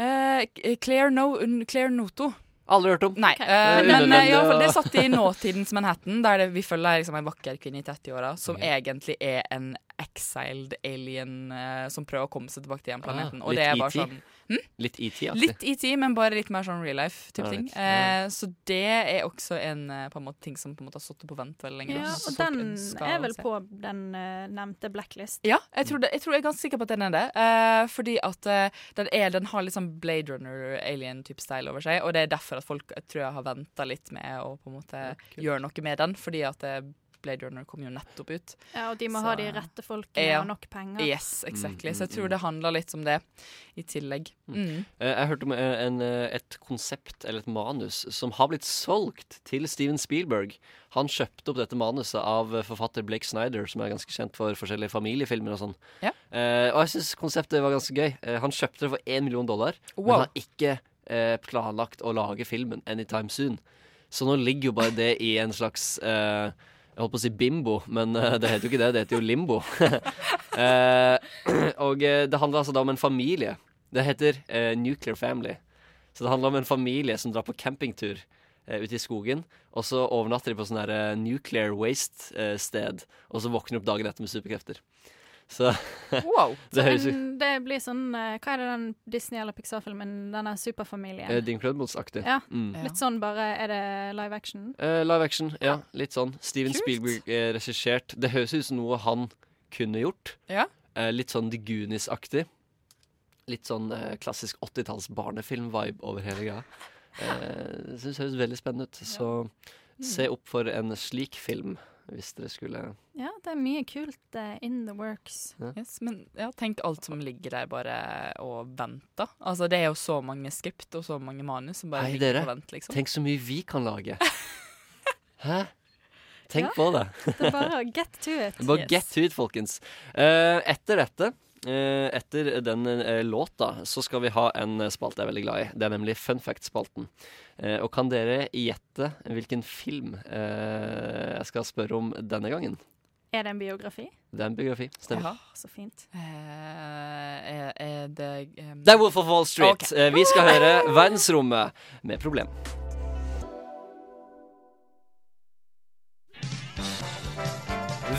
Eh, Claire, no, Claire Noto. Aldri hørt om. Nei, okay. eh, Eh, men eh, i alle fall, det satt i nåtidens Manhattan, der det, vi følger liksom, en vakker kvinne i 30-åra som egentlig er en exiled alien eh, som prøver å komme seg tilbake til hjemplaneten. Ah, og det er litt bare sånn hm? Litt ET-aktig. Litt ET, men bare litt mer sånn real life-type ting. Eh, så det er også en eh, på en måte, ting som på en måte har stått på vent veldig lenge. Ja, og den er vel på den uh, nevnte Blacklist. Ja, jeg tror, det, jeg tror jeg er ganske sikker på at den er det. Uh, fordi at uh, den, er, den har litt sånn Blade Runner-alien-type style over seg. Og det er derfor at folk jeg tror jeg har venta litt med å på en måte gjøre noe med den. Fordi at eh, Blade Runner kom jo nettopp ut. Ja, og de må Så- ha de rette folkene Ja. og nok penger. Yes, exactly. Mm, Så jeg tror det handler litt om det i tillegg. Mm. Eh, Jeg hørte om eh, en, eh, et konsept, eller et manus, som har blitt solgt til Steven Spielberg. Han kjøpte opp dette manuset av forfatter Blake Snyder, som er ganske kjent for forskjellige familiefilmer og sånn. Ja. Eh, og jeg syns konseptet var ganske gøy. Han kjøpte det for én million dollar, men har ikke eh, planlagt å lage filmen anytime soon. Så nå ligger jo bare det i en slags eh, jeg holdt på å si bimbo, men eh, det heter jo ikke det. Det heter jo limbo. Eh, og eh, det handler altså da om en familie. Det heter Nuclear Family. Så det handler om en familie som drar på campingtur ute i skogen. Og så overnatter de på sånn her nuclear waste-sted, og så våkner de opp dagen etter med superkrefter. Så Wow. det høres ut En, det blir sånn eh, Hva er det den Disney- eller Pixar-filmen? Denne superfamilien? eh, The Incredibles-aktig. Ja, Mm. litt sånn bare Er det live action? Eh, live action, ja. Litt sånn. Steven Kult. Spielberg eh, regissert. Det høres ut som noe han kunne gjort. Ja. Eh, litt sånn The Goonies-aktig. Litt sånn eh, klassisk 80-talls barnefilm-vibe over hele greia. Eh, Syns det høres veldig spennende ut. Så se opp for en slik film, hvis dere skulle Ja, det er mye kult uh, in the works. Yes, men ja, tenk alt som ligger der bare og venter. Altså, det er jo så mange skript og så mange manus som bare Hei, ligger dere. og venter, liksom. Tenk så mye vi kan lage. Hæ? Tenk Ja, på det. Det er bare get to it. Bare get to it, folkens. Uh, etter dette, etter den eh, låta, så skal vi ha en spalte jeg er veldig glad i. Det er nemlig Fun Fact-spalten. Eh, og kan dere gjette hvilken film eh, jeg skal spørre om denne gangen? Er det en biografi? Det er en biografi. Stemmer. Ja, så fint. Uh, er, er det um, Det er Wolf of Wall Street. Ok. Eh, vi skal høre Verdensrommet med problem.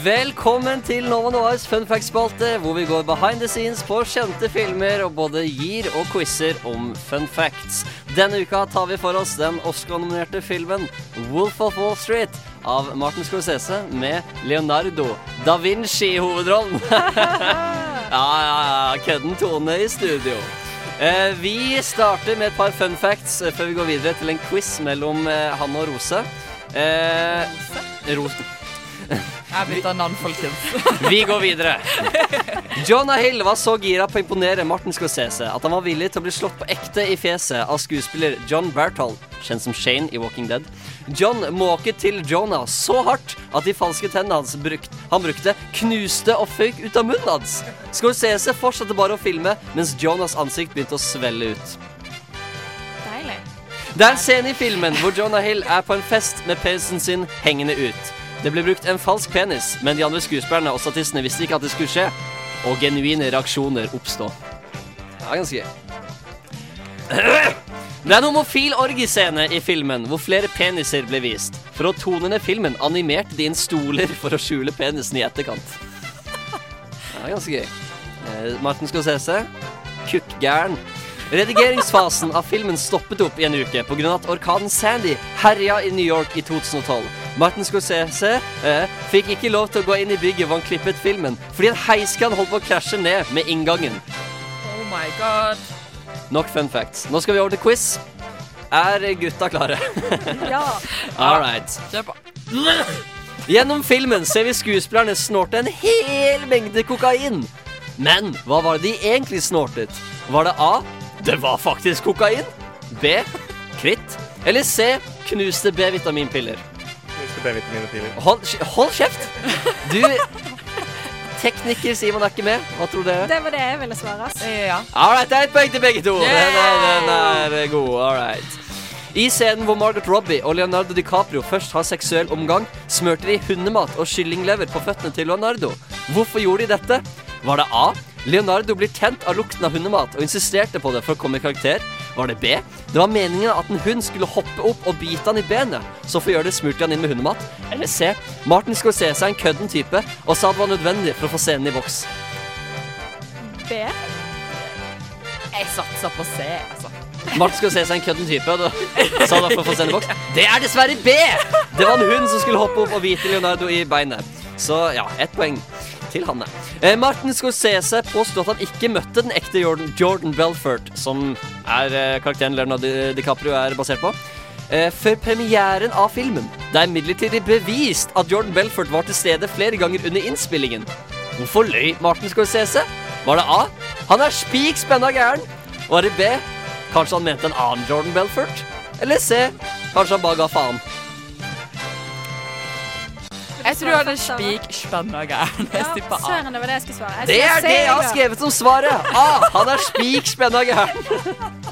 Velkommen til Nova Noirs fun fact-spalte, hvor vi går behind the scenes på kjente filmer og både gir og quizer om fun facts. Denne uka tar vi for oss den Oscar-nominerte filmen Wolf of Wall Street av Martin Scorsese med Leonardo da Vinci i hovedrollen. ja, ja, ja. Kødden tone i studio. Eh, vi starter med et par fun facts eh, før vi går videre til en quiz mellom eh, han og Rose. Eh, Rose. Jeg bytta navn, folkens. Vi går videre. Jonah Hill var så gira på å imponere Martin Scorsese at han var villig til å bli slått på ekte i fjeset av skuespiller John Berthold, kjent som Shane i Walking Dead. John måket til Jonah så hardt at de falske tennene hans brukt, han brukte, knuste og føyk ut av munnen hans. Scorsese fortsatte bare å filme, mens Jonas ansikt begynte å svelle ut. Deilig. Det er en scene i filmen hvor Jonah Hill er på en fest med pelsen sin hengende ut. Det ble brukt en falsk penis, men de andre skuespillerne og statistene visste ikke at det skulle skje, og genuine reaksjoner oppstå. Det er ganske gøy. Det er en homofil orgiescene i filmen hvor flere peniser ble vist. For å tone ned filmen animerte de inn stoler for å skjule penisen i etterkant. Det er ganske gøy. Eh, Martin Scorsese, kukkgæren. Redigeringsfasen av filmen stoppet opp i en uke pga. at orkanen Sandy herja i New York i 2012. Martin Scorsese eh, fikk ikke lov til å gå inn i bygget hvor han klippet filmen, fordi en heiskan holdt på å krasje ned med inngangen. Oh my god. Nok fun facts. Nå skal vi over til quiz. Er gutta klare? Ja. All right. Kjør på. Gjennom filmen ser vi skuespillerne snorte en hel mengde kokain. Men hva var det de egentlig snortet? Var det A. Det var faktisk kokain. B. Kritt. Eller C. Knuste B-vitaminpiller. Knuste B-vitaminpiller. Hold, hold kjeft! Du Tekniker Simon er ikke med. Hva tror dere? Det var det jeg ville svare. Ja. All right, det er et poeng til begge to. Den er, den er god. All right. I scenen hvor Margaret Robbie og Leonardo DiCaprio først har seksuell omgang, smørte de hundemat og kyllinglever på føttene til Leonardo. Hvorfor gjorde de dette? Var det A. Leonardo blir tent av lukten av hundemat og insisterte på det for å komme i karakter. Var det B? Det var meningen at en hund skulle hoppe opp og bite han i benet, så for å gjøre det smurte han inn med hundemat. Eller C? Martin Scorsese er en kødden type og sa det var nødvendig for å få scenen i boks. B. Jeg satser på C, altså. Martin se seg en kødden type, og da sa det for å få scenen i boks. Det er dessverre B! Det var en hund som skulle hoppe opp og bite Leonardo i beinet. Så ja, ett poeng til Hanne. Eh, Martin Scorsese påsto at han ikke møtte den ekte Jordan, Jordan Belfort, som er eh, karakteren Leonardo Di- DiCaprio er basert på. Eh, før premieren av filmen. Det er imidlertid bevist at Jordan Belfort var til stede flere ganger under innspillingen. Hvorfor løy Martin Scorsese? Var det A? Han er spik spenna gæren. Var det B? Kanskje han mente en annen Jordan Belfort? Eller C? Kanskje han bare ga faen? Jeg tror han er spik spenna gæren. Ja, søren, det var det jeg skulle svare. Jeg Det er det jeg har skrevet som svaret! A. Han er spik spenna gæren.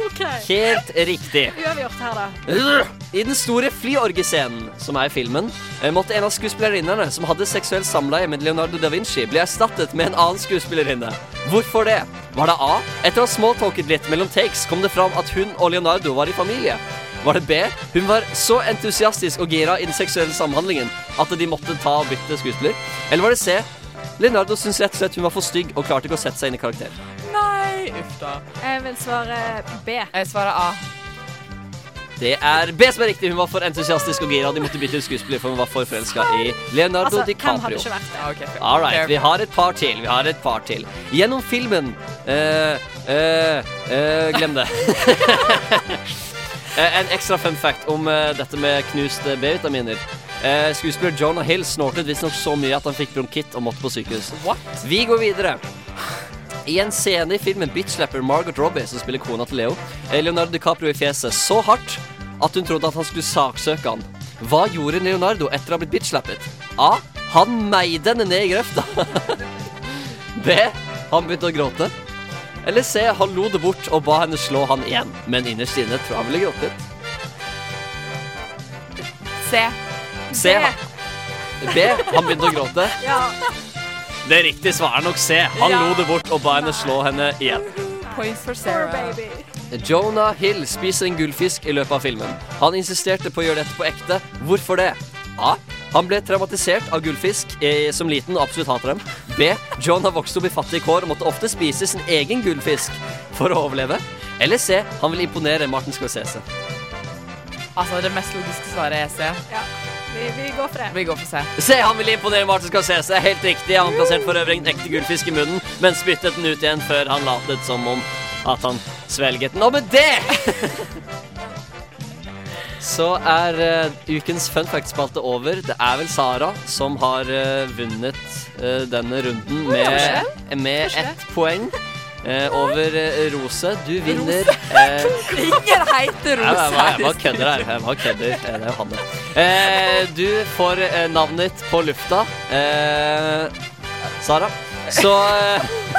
Ok. Helt riktig. Uavgjort her, da. I den store flyorgescenen som er i filmen, eh, måtte en av skuespillerinnene som hadde seksuelt samleie med Leonardo da Vinci, bli erstattet med en annen skuespillerinne. Hvorfor det? Var det A? Etter å ha smalltalket litt mellom takes kom det fram at hun og Leonardo var i familie. Var det B? Hun var så entusiastisk og gira i den seksuelle samhandlingen at de måtte ta og bytte skuespiller. Eller var det C? Leonardo syntes rett og slett hun var for stygg og klarte ikke å sette seg inn i karakter. Nei, uff da. Jeg vil svare B. Jeg svarer A. Det er B som er riktig. Hun var for entusiastisk og gira. De måtte bytte ut skuespiller, for hun var for forelska i Leonardo Altså, hvem hadde ikke vært det? Ja. All right, vi har et par til. Vi har et par til. Gjennom filmen uh, uh, uh, Glem det. Eh, en ekstra fun fact om eh, dette med knuste B-vitaminer. Eh, skuespiller Jonah Hill snortet visstnok så mye at han fikk bronkitt og måtte på sykehus. What? Vi går videre. I en scene i filmen Bitch Slapper Margot Robbie, som spiller kona til Leo, Leonardo DiCaprio i fjeset så hardt at hun trodde at han skulle saksøke han. Hva gjorde Leonardo etter å ha blitt bitchlappet? A. Han meide henne ned i grøfta. B. Han begynte å gråte. Eller C. Han lo det bort og ba henne slå han igjen. Men innerst inne tror jeg han ville gråtet. C. C. B. Han begynte å gråte. Ja. Det riktige svaret er nok C. Han Ja. lo det bort og ba henne slå henne igjen. Points for Sarah. Jonah Hill spiser en gullfisk i løpet av filmen. Han insisterte på å gjøre dette på ekte. Hvorfor det? A. Han ble traumatisert av gullfisk eh, som liten og absolutt hater dem. B. John har vokst opp i fattige kår og måtte ofte spise sin egen gullfisk for å overleve. Eller C. Han vil imponere Martin Scorsese. Altså, det mest logiske svaret er C. Ja. Vi, vi går for det. Vi går for C. Se, han vil imponere Martin Scorsese. Helt riktig. Han plasserte for øvrig en ekte gullfisk i munnen, men spyttet den ut igjen før han latet som om at han svelget den. Og med det så er uh, ukens fun fact-spalte over. Det er vel Sara som har uh, vunnet uh, denne runden med, med ett poeng. over Rose. Du vinner Ingen heter Rose. jeg jeg bare kødder her. Jeg bare kødder. Det er jo Hanne. Eh, du får navnet ditt på lufta. Eh, Sara. Så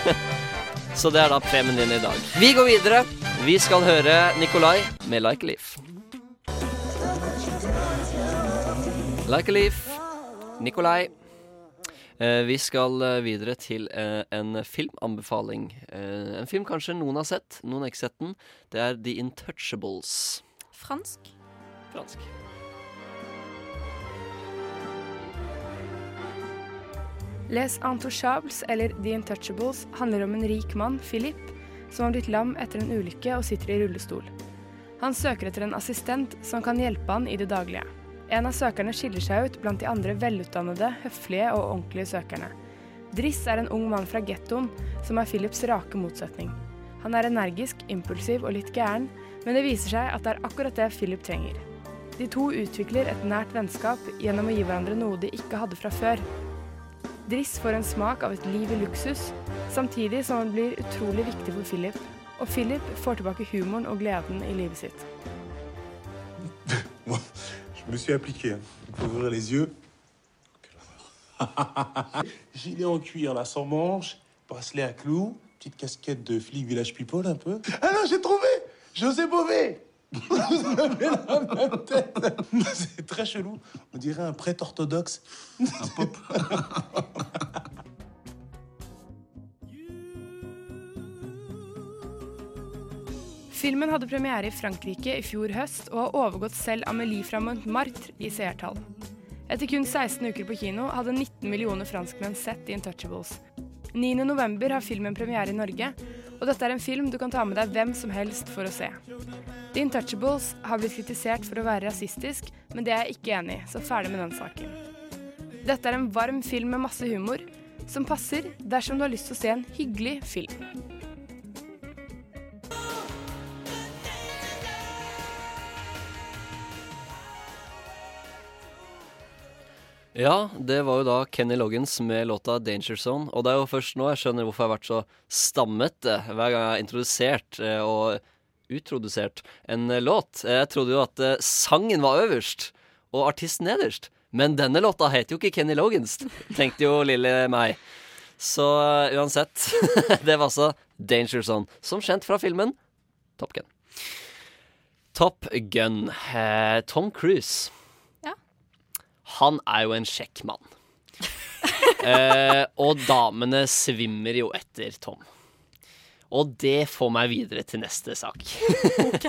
Så det er da premien din i dag. Vi går videre. Vi skal høre Nikolai med Like Leaf. Like a Leaf. Nikolai. Eh, vi skal eh, videre til eh, en filmanbefaling. Eh, en film kanskje noen har sett, noen har ikke sett den. Det er The Intouchables. Fransk. Fransk. Les Intouchables, eller The Intouchables, handler om en rik mann, Philip, som har blitt lam etter en ulykke og sitter i rullestol. Han søker etter en assistent som kan hjelpe han i det daglige. En av søkerne skiller seg ut blant de andre velutdannede, høflige og ordentlige søkerne. Driss er en ung mann fra gettoen som er Philips rake motsetning. Han er energisk, impulsiv og litt gæren, men det viser seg at det er akkurat det Philip trenger. De to utvikler et nært vennskap gjennom å gi hverandre noe de ikke hadde fra før. Driss får en smak av et liv i luksus, samtidig som han blir utrolig viktig for Philip. Og Philip får tilbake humoren og gleden i livet sitt. Je me suis appliqué. hein. Il faut ouvrir les yeux. Gilet en cuir, là, sans manches, bracelet à clous, petite casquette de flic village people, un peu. Ah non, j'ai trouvé José Bové Vous avez la même tête C'est très chelou. On dirait un prêtre orthodoxe. Un pop. Filmen hadde premiere i Frankrike i fjor høst, og har overgått selv Amélie fra Montmartre i seertall. Etter kun 16 uker på kino hadde 19 millioner franskmenn sett The Untouchables. 9.11 har filmen premiere i Norge, og dette er en film du kan ta med deg hvem som helst for å se. The Untouchables har blitt kritisert for å være rasistisk, men det er jeg ikke enig i, så ferdig med den saken. Dette er en varm film med masse humor, som passer dersom du har lyst til å se en hyggelig film. Ja, det var jo da Kenny Loggins med låta 'Danger Zone'. Og det er jo først nå jeg skjønner hvorfor jeg har vært så stammete hver gang jeg har introdusert eh, og utrodusert en eh, låt. Jeg trodde jo at eh, sangen var øverst og artisten nederst. Men denne låta heter jo ikke Kenny Loggins, tenkte jo lille meg. Så eh, uansett, det var altså 'Danger Zone', som kjent fra filmen Top Gun. Top Gun. Eh, Tom Cruise. Han er jo en kjekk mann. eh, og damene svimmer jo etter Tom. Og det får meg videre til neste sak. OK.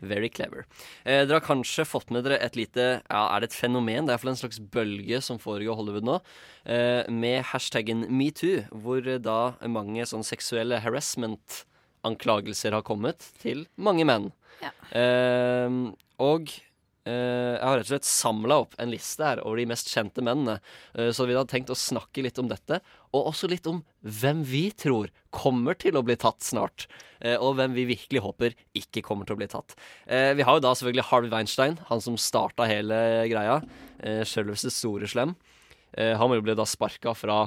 Very clever. Eh, dere har kanskje fått med dere et lite ja, Er det et fenomen? Det er iallfall en slags bølge som foregår i Hollywood nå, eh, med hashtaggen metoo, hvor eh, da mange sånn seksuelle harassment-anklagelser har kommet til mange menn. Ja. Eh, og jeg har rett og slett samla opp en liste her over de mest kjente mennene. Eh, så vi hadde tenkt å snakke litt om dette, og også litt om hvem vi tror kommer til å bli tatt snart. eh, og hvem vi virkelig håper ikke kommer til å bli tatt. Eh, vi har jo da selvfølgelig Harvey Weinstein, han som starta hele greia. Uh, Sjølveste store slem. Eh, han ble da sparka fra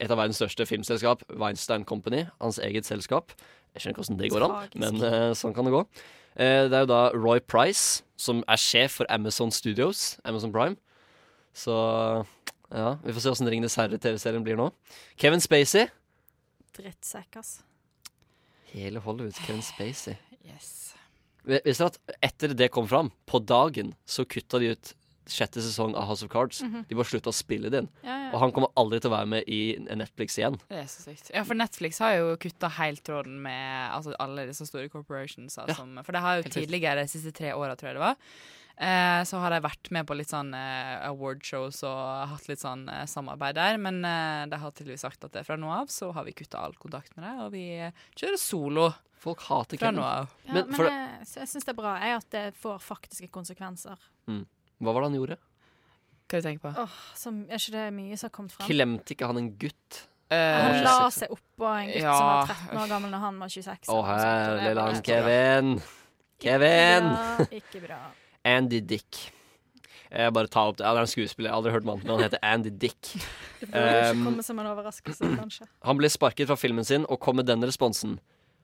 et av verdens største filmselskap, Weinstein Company, hans eget selskap. Jeg skjønner ikke hvordan det går an, men eh, sånn kan det gå. Eh, det er jo da Roy Price, som er sjef for Amazon Studios, Amazon Prime. Så ja, vi får se åssen Ringenes herre-TV-serien blir nå. Kevin Spacey. Drittsekk, ass. Hele Hollywood, Kevin Spacey. Yes. Visste dere at etter det kom fram, på dagen, så kutta de ut sjette sesong av House of Cards. Mhm. De bare slutta å spille den. Ja, ja. Og han kommer aldri til å være med i Netflix igjen. Det er så sykt. Ja, for Netflix har jo kutta helt tråden med altså, alle disse store corporations. Ja, Som, for det har jo tidligere, de siste tre åra, tror jeg det var, eh, så har de vært med på litt sånn eh, awardshows og hatt litt sånn eh, samarbeid der. Men eh, de har tydeligvis sagt at det fra nå av så har vi kutta all kontakt med dem, og vi kjører solo. Folk hater fra Kevin. Ja, Men men for- jeg, jeg syns det er bra jeg, at det får faktiske konsekvenser. Mm. Hva var det han gjorde? Hva du tenker på? Åh, som, er ikke det mye som har kommet fram? Klemte ikke han en gutt? Han la 26. seg oppå en gutt Ja, som var 13 år gammel når han var 26. Å, her, han. herlig var Kevin. Kevin! Ikke bra. Ikke bra. Andy Dick. Jeg bare tar opp det. Ja, det er en skuespiller. Jeg har aldri hørt mannen, men han heter Andy Dick. Det burde jo ikke Um, komme som en overraskelse, kanskje. Han ble sparket fra filmen sin og kom med denne responsen.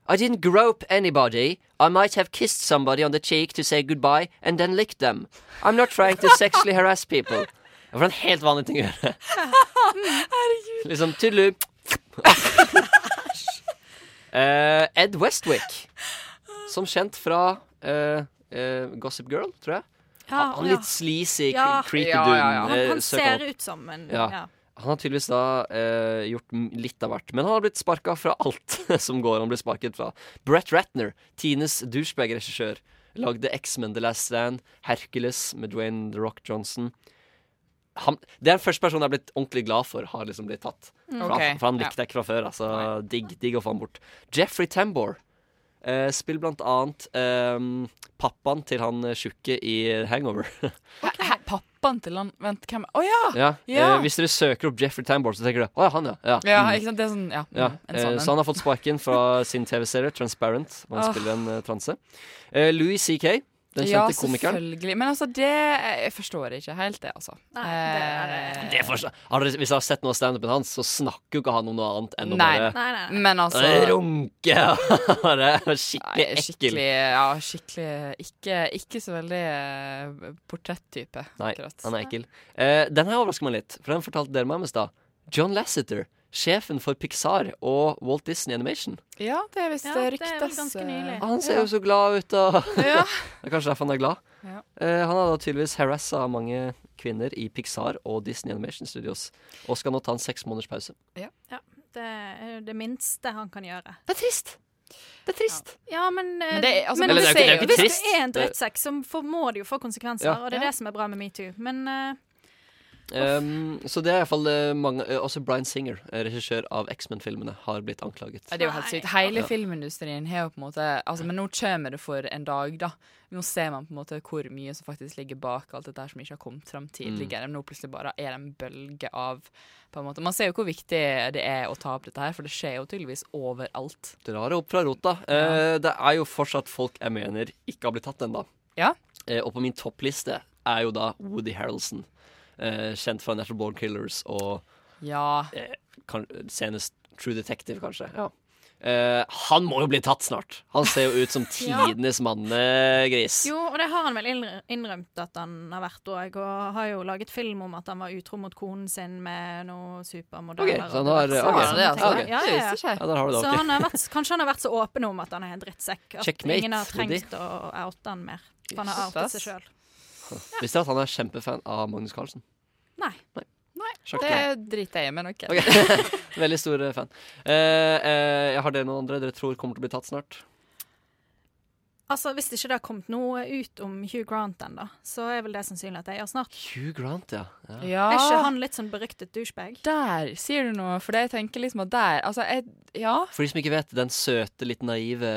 I didn't grope anybody. I might have kissed somebody on the cheek to say goodbye and then licked them. I'm not trying to sexually harass people. Det var en helt vanlig ting å gjøre. Liksom tudelu. uh, Ed Westwick, som kjent fra uh, uh, Gossip Girl, tror jeg. Ja, han han ja. litt sleazy, Ja. creepy Ja, ja, ja. Han, eh, han han ser opp. ut som en Ja. Han har tydeligvis da eh, gjort litt av hvert. Men han har blitt sparka fra alt som går. Han blir sparket fra Brett Ratner, Tines douchebag-regissør. Lagde X-Men The Last Stand, Hercules med Dwayne The Rock Johnson. Han, det er den første personen jeg har blitt ordentlig glad for har liksom blitt tatt. Mm. For, okay. han, for han likte jeg ikke fra før. Altså, digg, digg å få han bort. Jeffrey Tambor. Eh, spill blant annet um, pappaen til han eh, tjukke i Hangover. Hæ, pappaen til han Vent, hvem Å ja! ja, Ja. Uh, hvis dere søker opp Jeffrey Tambor, så tenker dere å ja, han, ja. ja. Ja, Mm. ikke sant? Det er sånn, ja. Ja, mm, eh, sånn en. så han har fått sparken fra sin TV-serie Transparent. Hvor han oh. spiller en eh, transe. Eh, Louis C.K., den Ja, komikeren. Ja, selvfølgelig. Men altså, det Jeg forstår ikke helt det, altså. Nei, det er Eh, Det forstår- har dere, hvis dere har sett noe av standupen hans, så snakker jo ikke han om noe annet enn å Nei. bare Nei, nei, nei. Men altså eh, runke. Skikkelig ekkel. skikkelig, ja, skikkelig ikke, ikke så veldig uh, portrettype, Nei, akkurat. han er ekkel. Eh, den her overrasker meg litt, for den fortalte dere meg om i stad. John Lasseter, sjefen for Pixar og Walt Disney Animation. Ja, det er visst Ja, ja, vel ryktes. eh, Han ser jo så glad ut, og Ja. Det er kanskje derfor han er glad. Ja. Uh, han har da tydeligvis harassa mange kvinner i Pixar og Disney Animation Studios, og skal nå ta en seks måneders pause. Ja, det er det minste han kan gjøre. Det er trist. Det er trist. Ja, men, eh, Men det altså, men det er det er hvis det er en drittsekk, så må det jo få konsekvenser. Ja. Og det er Ja. det som er bra med metoo. Men eh, Um, så det er iallfall uh, mange uh, Også Bryan Singer, eh, regissør av X-Men-filmene, har blitt anklaget. Ja, det er jo helt sykt. Hele Ja. filmindustrien har jo på en måte Altså, Men nå kommer det for en dag, da. Nå ser man på en måte hvor mye som faktisk ligger bak alt dette som ikke har kommet fram tidligere. Mm. nå plutselig bare er det en bølge av på en måte. Man ser jo hvor viktig det er å ta opp dette her, for det skjer jo tydeligvis overalt. Drar det opp fra rota. Eh, det er jo fortsatt folk jeg mener ikke har blitt tatt ennå. Ja. Eh, og på min toppliste er jo da Woody Harrelson. Eh, kjent fra Natural Born Killers og Ja. eh, kan, senest True Detective, kanskje. Ja. Eh, han må jo bli tatt snart. Han ser jo ut som Ja. tidenes mannegris. jo, og det har han vel innrømt at han har vært òg, og har jo laget film om at han var utro mot konen sin med noen supermodeller. Okay, så han har- diverse det, altså. ting. Ok. Ja, Det ja, ja. jeg. Ja, der har du det, Så han har vært, kanskje han har vært så åpen om at han er en drittsekk at Checkmate, ingen har trengt å oute han mer. For han har outet seg sjøl. Visste du at han er kjempefan av Magnus Carlsen? Nei. Sjokk. Det driter jeg i, men OK. okay. Veldig stor eh, fan. Eh, eh, jeg har dere noen andre dere tror kommer til å bli tatt snart? Altså, Hvis ikke det har kommet noe ut om Hugh Grant ennå, så er vel det sannsynlig at jeg gjør snart. Hugh Grant, ja. ja. Ja. Er ikke han litt sånn beryktet douchebag? Der sier du noe, for jeg tenker liksom at der Altså, jeg Ja. For de som ikke vet, den søte, litt naive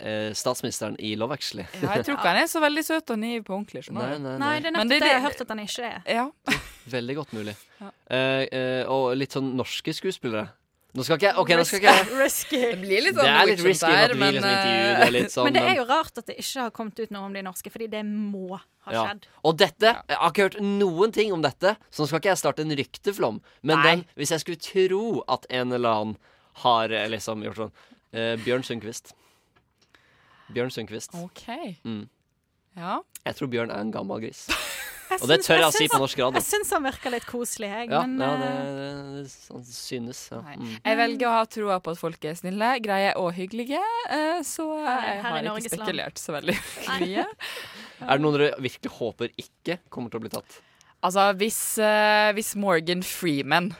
eh, statsministeren i Love Actually. ja jeg tror ikke han er så veldig søt og naiv på ordentlig. Nei, Nei, nei, Nei, det er nettopp det, det- jeg har hørt at han ikke er. Ja. Veldig godt mulig. Ja. Eh, eh, og litt sånn norske skuespillere. Nå skal ikke jeg okay, nå skal ikke jeg Risky. Det blir litt Det sånn er litt risky at vi men, liksom eh, intervjuer det litt sånn Men det er jo rart at det ikke har kommet ut noe om de norske, fordi det må ha Ja. skjedd. Og dette Jeg har ikke hørt noen ting om dette, så nå skal ikke jeg starte en rykteflom. Men den, hvis jeg skulle tro at en eller annen har eh, liksom gjort sånn eh, Bjørn Sundquist. Bjørn Sundquist. OK. Mm. Ja. Jeg tror Bjørn er en gammel gris. Jeg Og det tør jeg å si på norsk radio. Jeg syns han virker litt koselig, jeg. Ja, men ja det, det, det sånn synes. Ja. Mm. Jeg velger å ha troa på at folk er snille, greie og hyggelige, eh, så jeg har ikke Norges land. spekulert så veldig mye. Er det noen dere virkelig håper ikke kommer til å bli tatt? Altså, hvis, eh, hvis Morgan Freeman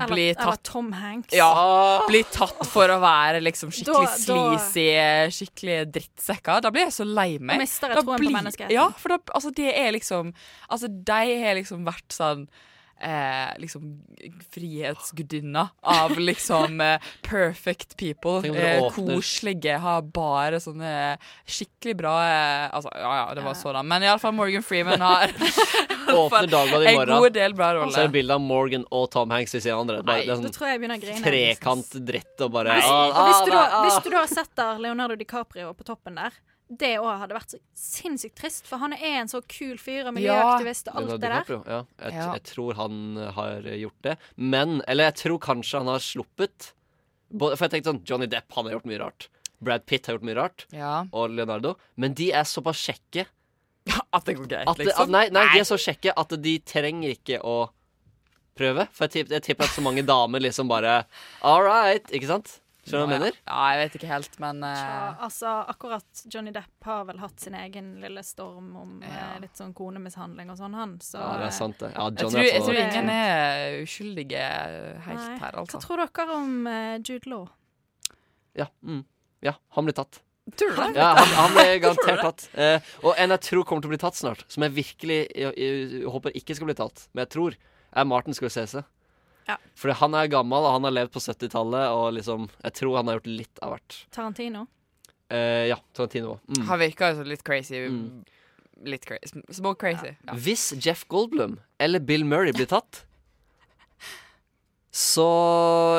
eller, tatt, eller Tom Hanks. Ja, bli tatt for å være liksom skikkelig Da- da- sleazy, skikkelig drittsekker. Da blir jeg så lei meg. Da mister jeg Da troen på blir- menneskeheten. Ja, for da, altså, det er liksom Altså, de har liksom vært sånn Eh, liksom frihetsgudinna av liksom eh, perfect people. Eh, koselige, har bare sånne skikkelig bra eh, Altså, ja ja, det var sådan. Men iallfall Morgan Freeman har Åpner Dagbladet i en god del bra Så er det bilde av Morgan og Tom Hanks ved siden av hverandre. Bare- Det er sånn tror jeg jeg begynner å grine. trekant dritt og bare Hvis, ah, og hvis, du da, ah, hvis du da setter Leonardo DiCaprio på toppen der, det òg hadde vært så sinnssykt trist, for han er en så kul fyr og miljøaktivist og alt det der. Ja, jeg, Ja. jeg tror han har gjort det. Men Eller jeg tror kanskje han har sluppet. For jeg tenkte sånn Johnny Depp han har gjort mye rart. Brad Pitt har gjort mye rart. Ja. Og Leonardo. Men de er såpass kjekke At det går greit, at, liksom. at, nei, nei, de er så kjekke at de trenger ikke å prøve. For jeg tipper, jeg tipper at så mange damer liksom bare All right, ikke sant? Skjønner du hva jeg mener? Ja, jeg vet ikke helt, men uh... Ja, altså, akkurat Johnny Depp har vel hatt sin egen lille storm om eh, litt sånn konemishandling og sånn, han. Så Ja, det er sant, det. Ja, jeg, Johnny tror, er jeg tror ingen er uskyldige helt Nei. her, altså. Hva tror dere om uh, Jude Law? Ja, mm. ja, han blir tatt. Tror du det? Ja, han, han ble garantert tatt. Eh, og en jeg tror kommer til å bli tatt snart, som jeg virkelig jeg, jeg, håper ikke skal bli tatt, men jeg tror, er Martin Scorsese. Ja. Fordi han er gammel, og han har levd på 70-tallet, og liksom Jeg tror han har gjort litt av hvert. Tarantino? Eh, ja, Tarantino. Mm. Han virker altså litt crazy. Litt crazy. Små crazy. Ja. Hvis Jeff Goldblum eller Bill Murray blir tatt så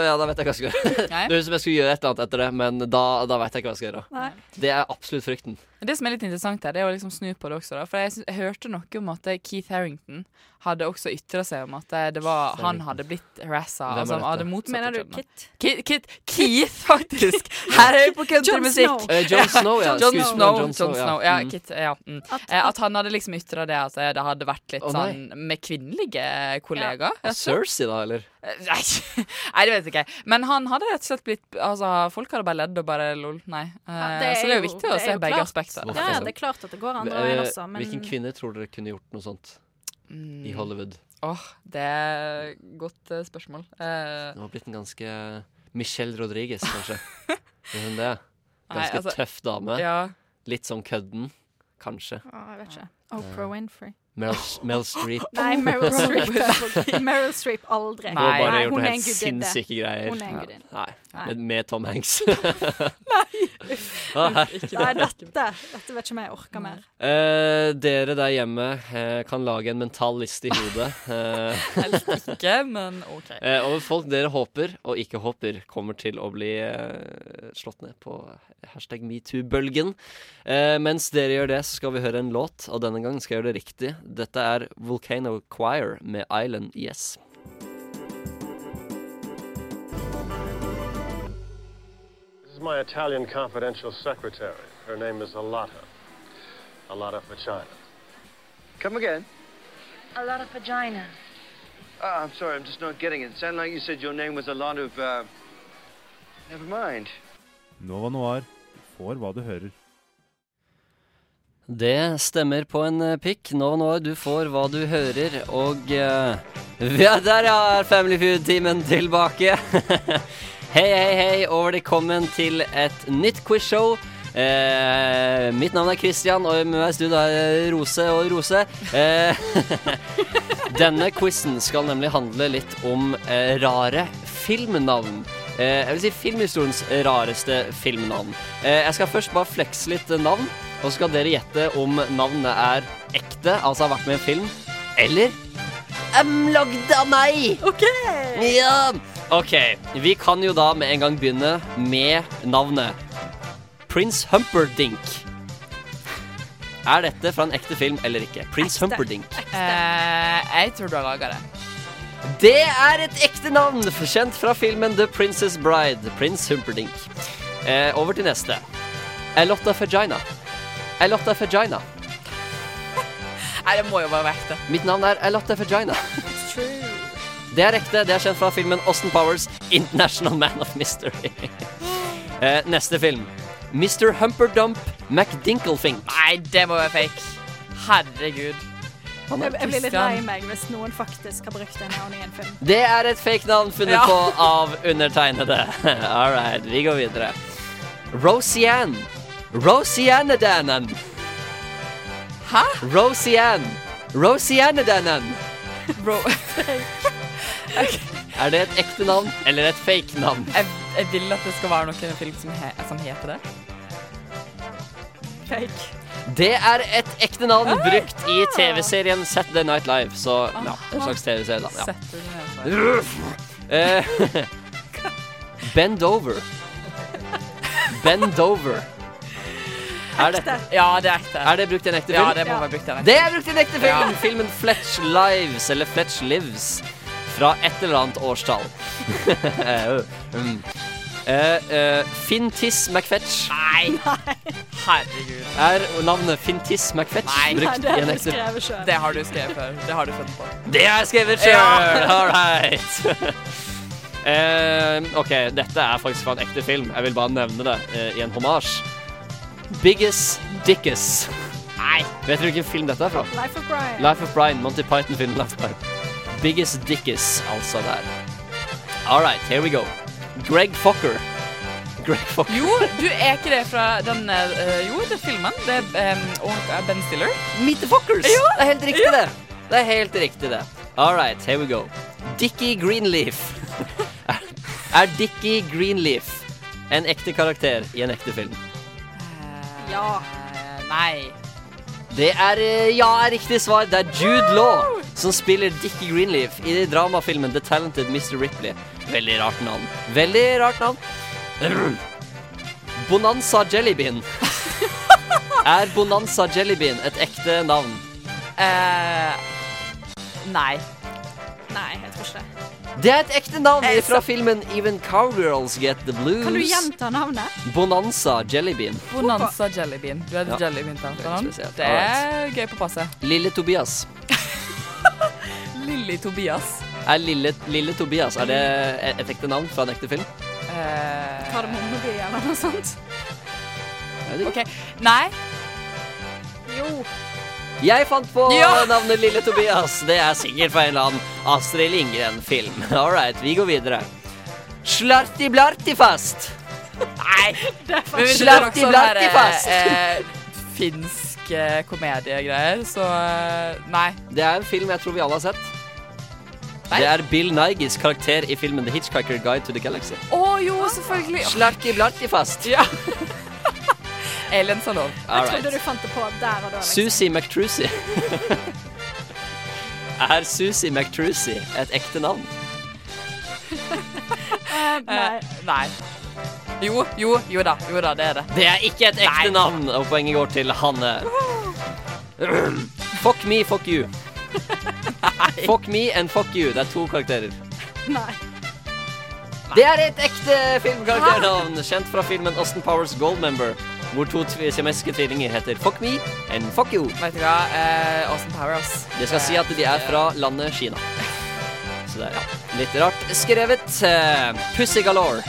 Ja, da vet jeg hva jeg skal gjøre. Det høres ut som jeg skulle gjøre et eller annet etter det, men da, da vet jeg ikke hva jeg skal gjøre. Nei. Det er absolutt frykten. Det som er litt interessant her, det er å liksom snu på det også. Da. For jeg, jeg hørte noe om at Keith Harrington hadde også ytra seg om at det, det var, han hadde blitt harassa. Altså, hadde av Mener du. Kit? Kit, Kit, Keith, faktisk! Her er vi på countrymusikk. Jon Snow. Eh, Jon Snow, ja. John Snow, ja. Snow, ja. Mm. Kit, ja mm. At- Eh, at han hadde liksom ytra det at det hadde vært litt sånn med kvinnelige kollegaer. Ja, Cersei, da, eller? Eh, Nei, nei, det vet jeg ikke. Men han hadde rett og slett blitt Altså, Folk hadde bare ledd og bare lol. Nei. Ja, det så det er jo viktig å se begge aspekter. Hvorfor Ja, ja, altså? det er klart at det går andre veien Eh, også, men Hvilken kvinne tror dere kunne gjort noe sånt i Hollywood? Åh, det er et godt uh, spørsmål. Uh, Det var blitt en ganske Michelle Rodriguez, kanskje. Er hun det? Nei, Ganske altså, tøff dame. ja. Litt sånn kødden, kanskje. Å, jeg vet ikke. Oprah Winfrey. Mel Streep. Nei, Meryl Streep. Meryl Streep aldri. Hun har bare gjort noen noe helt sinnssyke greier. Hun er en gudinne. Nei, Nei. Med, med Tom Hanks. Nei, dette, dette vet ikke om jeg orker mer. Eh, dere der hjemme eh, kan lage en mental liste i hodet. Eh, Helst ikke, men OK. eh, over folk dere håper og ikke håper kommer til å bli eh, slått ned på hashtag metoo-bølgen. Eh, mens dere gjør det, så skal vi høre en låt, og denne gangen skal jeg gjøre det riktig. Dette er Volcano Choir med Island Yes. This is my Italian confidential secretary. Her name is Alata. Alata Facina. Come again? A lot of vagina. Ah, I'm sorry, I'm just not getting it. It sounded like you said your name was a lot of, uh... Never mind. Nova Noir. Du får hva du hører. Det stemmer på en eh, pikk. Nå nå, du får hva du hører, og eh, Ja, der er Family Food-timen tilbake. hei, hei, hei, og velkommen til et nytt quizshow. Eh, mitt navn er Christian, og med meg i studio er Rose og Rose. Eh, denne quizen skal nemlig handle litt om eh, rare filmnavn. Eh, jeg vil si filmhistoriens rareste filmnavn. Jeg skal først bare flekse litt navn, og så skal dere gjette om navnet er ekte, altså har vært med i en film, eller um, lagd av meg. OK! Ja. OK. Vi kan jo da med en gang begynne med navnet Prince Humperdinck. Er dette fra en ekte film eller ikke? Prince Humperdinck. Uh, jeg tror du har laga det. Det er et ekte navn, kjent fra filmen The Princess Bride. Prince Humperdinck. Uh, over til neste. Elotta Fagina. Alotta Fagina. Nei, det må jo bare være ekte. Mitt navn er Eilotte Fagina. Det er ekte. Det er kjent fra filmen Austin Powers, International Man of Mystery. eh, neste film. Mr. Humperdump McDinklefink. Nei, det må være fake. Herregud. Jeg, jeg blir litt lei meg hvis noen faktisk har brukt det navnet i en film. Det er et fake navn funnet Ja. på av undertegnede. All right, vi går videre. Rosianne. Rosianne-danen. Hæ? Rosian. Rosianadanan. Bro. okay. Er det et ekte navn eller et fake navn? Jeg, jeg vil at det skal være noen film som, he, som heter det. Fake. Det er et ekte navn brukt i TV-serien Saturday Night Live. Så ja, en slags TV-serie, da. Ja. Eh, Bend over. Bend over. Er det, Ja, det er ekte. er det brukt i en ekte film? Ja, det må være brukt i en ekte Det er brukt i en ekte film! Ja. Filmen Fletch Lives, eller Fletch Lives, fra et eller annet årstall. mm. Uh, uh, Finn Tiss McFetch. Nei! Herregud. Er navnet Finn Tiss McFetch Nei. brukt i en ekte film? Det har du skrevet før. Det har du funnet på. Det har jeg skrevet sjøl! Ja. All right. uh, OK, dette er faktisk fra en ekte film. Jeg vil bare nevne det eh, i en homasj. Biggest Dickus. Nei. Vet du hvilken film dette er fra? Life of Brian. Life of Brian. Monty Python-filmen Life of Brian. Biggest Dickus, altså der. All right, here we go. Greg Fokker. Greg Fokker. Jo, du er ikke det fra den uh, Jo, det er filmen. Det er um, Ben Stiller. Meet the Fockers! Ja. Det er helt riktig, det. Det er helt riktig, det. All right, here we go. Dickie Greenleaf. er Dickie Greenleaf en ekte karakter i en ekte film? Ja. Eh, nei. Det er eh, ja, er riktig svar. Det er Jude Law som spiller Dickie Greenleaf i dramafilmen The Talented Mr. Ripley. Veldig rart navn. Veldig rart navn. Bonanza Jellybean. er Bonanza Jellybean et ekte navn? Eh, nei. Nei, jeg tror ikke det. Det er et ekte navn fra filmen Even Cowgirls Get the Blues. Kan du gjenta navnet? Bonanza Jellybean. Bonanza Jellybean. Du er Ja. jellybean til Veldig. Det er gøy på passet. Lille Tobias. Lille Tobias. Er Lille, Lille Tobias er det et ekte navn fra en ekte film? Eh, Kardemommeby eller noe sånt? Okay. OK. Nei. Jo. Jeg fant på Ja! navnet Lille Tobias. Det er sikkert fra en eller annen Astrid Lindgren-film. All right, vi går videre. Slarti-blarti-fast. Nei! Det er Men hvis det er Slakt noe i sånn blart i her fast. eh, finsk eh, komediegreier, så eh, nei. Det er en film jeg tror vi alle har sett. Det er Bill Nigis karakter i filmen The Hitchhiker Guide to the Galaxy. Å jo, selvfølgelig. Slarti-blarti-fast. Ja. Aliens har lov. Jeg trodde du fant det på der og da. Liksom. Susie McTrucy. er Susie McTrucy et ekte navn? uh, nei. Uh, nei. Jo, jo, jo da. Jo da, det er det. Det er ikke et ekte navn, og poenget går til Hanne. fuck me, fuck you. fuck me and fuck you. Det er to karakterer. nei. Det er et ekte filmkarakternavn, kjent fra filmen Austin Powers Goldmember, hvor to siamesiske tvillinger heter Fuck me and fuck you. Vet du hva? Eh, Austin Powers. Det skal si at de er fra landet Kina. Så det er ja, litt rart skrevet. Uh, Pussy Galore.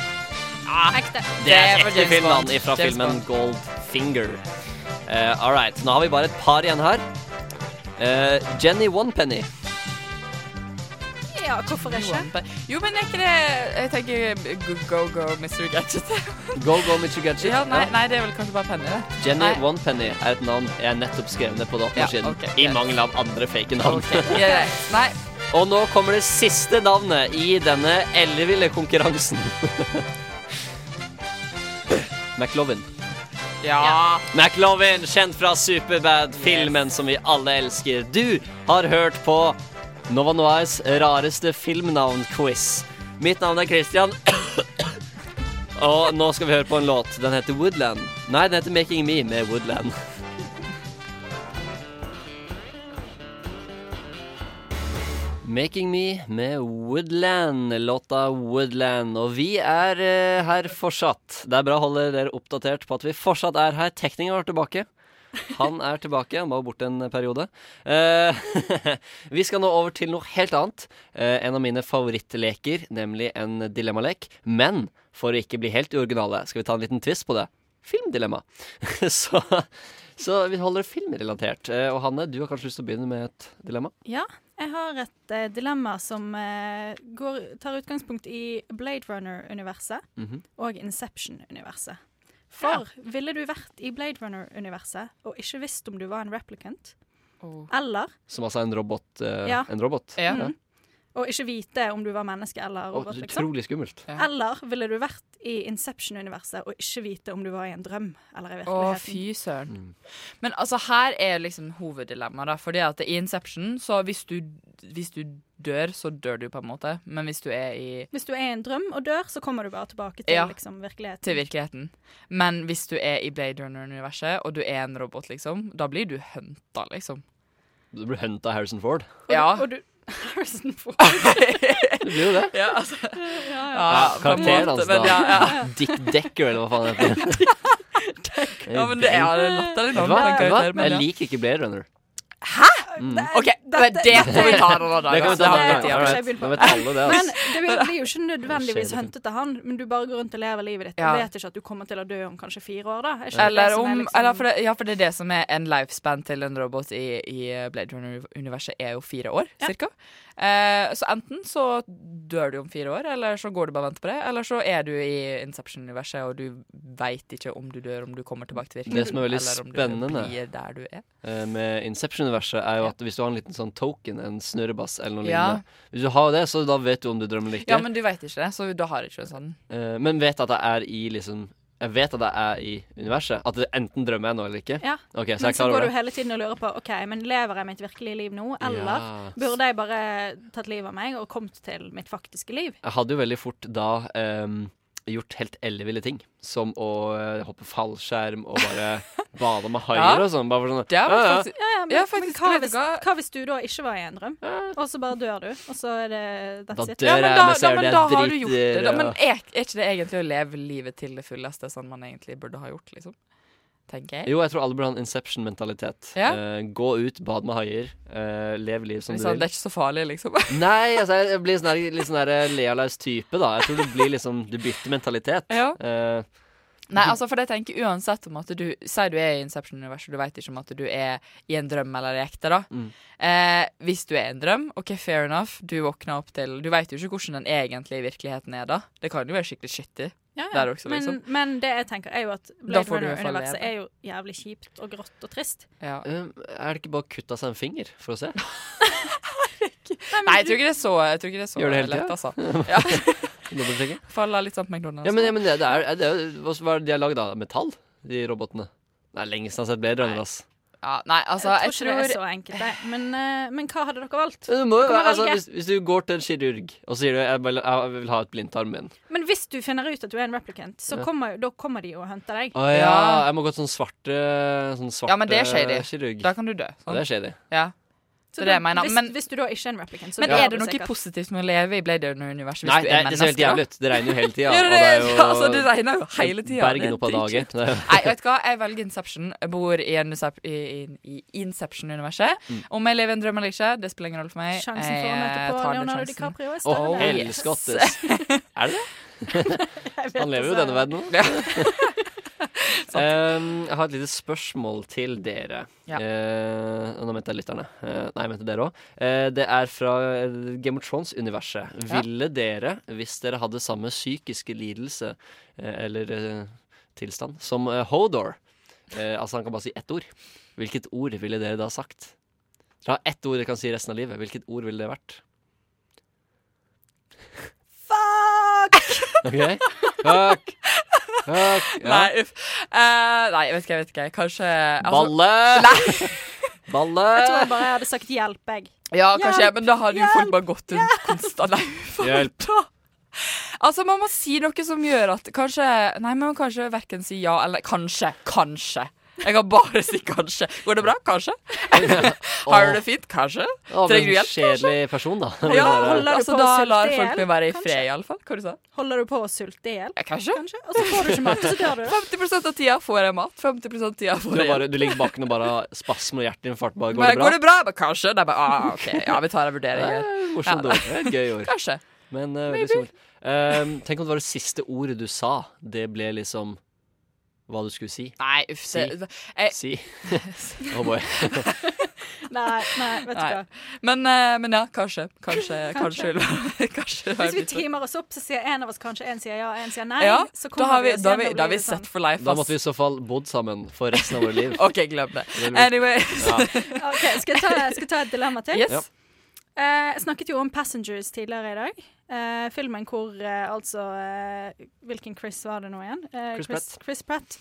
Ekte. Det er ekte filmene filmnavn fra filmen. Goldfinger. Uh, all right. Nå har vi bare et par igjen her. Eh, Jenny Onepenny. Ja, hvorfor ikke? Jo, men er ikke det Jeg tenker go, go, go Mr. Gadget. Go Go Mr. Gadget. ja, nei, nei, det er vel kanskje bare Penny, det. Jenny Nei. Onepenny er et navn jeg nettopp skrev ned på datamaskinen. Ja, okay, I mangel av andre fake navn. Okay, yeah, Nei. Og nå kommer det siste navnet i denne elleville konkurransen. McLovin. Ja. McLovin, kjent fra Superbad, filmen som vi alle elsker. Du har hørt på Nova Noirs rareste filmnavn-quiz. Mitt navn er Christian. Og nå skal vi høre på en låt. Den heter Woodland. Nei, den heter Making Me med Woodland. Making Me med Woodland, låta Woodland. Og vi er eh, her fortsatt. Det er bra å holde dere oppdatert på at vi fortsatt er her. Tekningen var tilbake. Han er tilbake. Han var borte en periode. Eh, vi skal nå over til noe helt annet. Eh, en av mine favorittleker, nemlig en dilemmalek. Men for å ikke bli helt uoriginale, skal vi ta en liten twist på det. Filmdilemma. så, så vi holder det filmrelatert. Eh, og Hanne, du har kanskje lyst til å begynne med et dilemma? Ja, jeg har et eh, dilemma som eh, går, tar utgangspunkt i Blade Runner-universet Mhm. og Inception-universet. For ville du vært i Blade Runner-universet og ikke visst om du var en replicant, eller Som altså en robot? Uh, Ja. En robot? Ja, Mhm. Og ikke vite om du var menneske eller robot, Oh, utrolig skummelt. Eller ville du vært i Inception-universet og ikke vite om du var i en drøm eller i virkeligheten? Å, oh, fy søren. Men altså, her er liksom hoveddilemmaet, da. Fordi at i Inception, så hvis du, hvis du dør, så dør du på en måte. Men hvis du er i Hvis du er i en drøm og dør, så kommer du bare tilbake til Ja, liksom, virkeligheten. til virkeligheten. Men hvis du er i Blade Runner-universet, og du er en robot, liksom, da blir du hunta, liksom. Du blir hunta Harrison Ford. Ja. Og du Harrison Ford. Det blir jo det. Ja, altså. ja, Ja, ja karakteren hans, men da. ja, ja. Dick Decker, eller hva faen det heter. Ja, men det er det latterlig navn Jeg liker ikke Blade Runner. Mm. OK, det får vi ta en annen dag. Det kan vi ta en annen det, Men det blir, jo ikke nødvendigvis huntet av han, men du bare går rundt og lever livet ditt Du vet ikke at du kommer til å dø om kanskje fire år, da. Er Eller er om liksom- eller for det, Ja, for det er det som er en lifespan til en robot i, i Blade Runner-universet, er jo fire år, cirka. Eh, så enten så dør du om fire år, eller så går du bare og venter på det, eller så er du i Inception-universet, og du veit ikke om du dør, om du kommer tilbake til virkeligheten, Det som er veldig spennende du er. eh, med Inception-universet, er jo at hvis du har en liten sånn token, en snurrebass eller noe Ja. lignende Hvis du har det, så da vet du om du drømmer eller ikke. Ja, men du veit ikke det, så da har du ikke en sånn Eh, men vet at det er i liksom Jeg vet at jeg er i universet. At det enten drømmer jeg nå eller ikke. Ja. Okay, så men så går du hele tiden og lurer på OK, men lever jeg mitt virkelige liv nå, eller Ja. burde jeg bare tatt livet av meg og kommet til mitt faktiske liv? Jeg hadde jo veldig fort da ehm, gjort helt elleville ting. Som å eh, hoppe fallskjerm og bare bade med haier Ja. og sånn. Bare for sånn ja, ja. faktisk Ja, ja, men, Ja, men hva, hvis, hva? hvis du da ikke var i en drøm, og så bare dør du, og så er det Da that's it? dør Ja, men jeg da, med da, men da har du gjort det. Da. Men er, er ikke det egentlig å leve livet til det fulleste, sånn man egentlig burde ha gjort, liksom? Tenker jeg. Jo, jeg tror alle burde ha en Inception-mentalitet. Ja. Eh, gå ut, bad med haier, uh, lev liv som du Sånn, vil. det er ikke så farlig, liksom. Nei, altså, jeg blir sånn litt sånn der lealaus type, da. Jeg tror du blir liksom Du bytter mentalitet. Ja. Eh, Nei, altså, for jeg tenker uansett om at du Si du er i Inception-universet, du vet ikke om at du er i en drøm eller i ekte, da. Mm. Eh, hvis du er i en drøm, OK, fair enough, du våkner opp til Du vet jo ikke hvordan den egentlige virkeligheten er da. Det kan jo være skikkelig shitty. Ja, ja. der også, liksom. men, men det jeg tenker, er jo at Blade Runner-universet er jo jævlig kjipt og grått og trist. Ja. Um, er det ikke bare å kutte av seg en finger for å se? Nei, jeg tror ikke det er så, jeg tror ikke det er så Gjør det hele lett, altså. Ja. Faller litt sånn på McDonald's. Ja, men, ja, men det, det er, det er, hva hva er det de har lagd av? Metall? De robotene? Det er lenge siden jeg har sett Blade Runner, ass. Ja, nei, altså, jeg jeg tror ikke det er så enkelt, det. Men, uh, men hva hadde dere valgt? Du må Dere altså, hvis, hvis du går til en kirurg og sier du, jeg, vil- jeg vil ha et blindtarm min Men hvis du finner ut at du er en replicant, så Ja. kommer, da kommer de og henter deg. Å ja, jeg må gå til sånn svarte sånn svarte Ja, men det er shady. kirurg. Da kan du dø. Ja, det er shady. Ja. Så det det mener. hvis, Men, hvis du da ikke er en replicant, så men er det noe sikkert. positivt med å leve i Blade Runner-universet hvis Nei, du det, er det ser helt jævlig ut. Det regner jo hele tida. ja, det jo Altså, det regner jo hele tida. Bergen er opp av dagen. Nei, vet du hva? Jeg velger Inception. Jeg bor i, i, i, i Inception-universet. Mm. Om jeg lever i en drøm eller ikke, det spiller ingen rolle for meg. Sjansen for å møte på Leonardo. DiCaprio er Å, større. Oh, yes. Er det det? Han lever jo i denne verden nå. Um, jeg har et lite spørsmål til dere. Ja. Uh, nå mente jeg lytterne. Uh, nei, jeg mente dere òg. det er fra eh, Game of Thrones-universet. Ja. Ville dere, hvis dere hadde samme psykiske lidelse eh, eller eh, tilstand som eh, Hodor eh, Altså, han kan bare si ett ord. Hvilket ord ville dere da sagt? Dere har ett ord dere kan si resten av livet. Hvilket ord ville det vært? Fuck! OK? Fuck! Fuck! Ja. Nei, uff. Eh, nei, jeg vet ikke, jeg vet ikke. Kanskje altså- Balle! Nei. Balle! Jeg tror jeg bare jeg hadde sagt hjelp, jeg. Ja, kanskje, Hjelp! men da hadde jo folk bare gått rundt konstant. Nei, faen. Hjelp. Altså, man må si noe som gjør at Kanskje Nei, man må kanskje verken si ja eller kanskje. Kanskje. Jeg kan bare si kanskje. Går det bra? Kanskje. Har du det fint? Kanskje. Trenger du hjelp? Kjedelig person, da. Ja, Holder du altså, på å da sulte lar folk meg være i fred, iallfall. Hva du sa Holder du på å sulte i hjel? Ja, kanskje. Og så får du ikke mat, og så dør du. 50% av tida får jeg mat. 50 av tida får jeg bare, du ligger baken og bare har spasme og hjerteinfarkt. Bare, går Men det bra? Går det bra? Men kanskje. Nei, bare, ah, ok, ja, vi tar en vurdering. Det er morsomt Ja. ord. Gøy ord. Kanskje. Men uh, veldig stort. Uh, tenk om det var det siste ordet du sa. Det ble liksom hva du skulle si. Nei, uff. Si. det- jeg- Si. oh boy. Nei, nei, vet du Nei. hva. Men, eh, men ja, kanskje. Kanskje. Kanskje. Kanskje. kanskje Hvis vi teamer oss opp, så sier en av oss kanskje en sier ja, en sier nei. Ja, så da har vi, da vi, da vi sånn. sett for life, Da måtte vi i så fall bodd sammen for resten av vårt liv. OK, glem det. Anyway. Ja. OK, skal jeg ta, skal jeg ta et dilemma til? Yes. Ja. Uh, jeg snakket jo om 'Passengers' tidligere i dag. Eh, filmen hvor uh, altså uh, Hvilken Chris var det nå igjen? Eh, Chris Pratt. Chris Pratt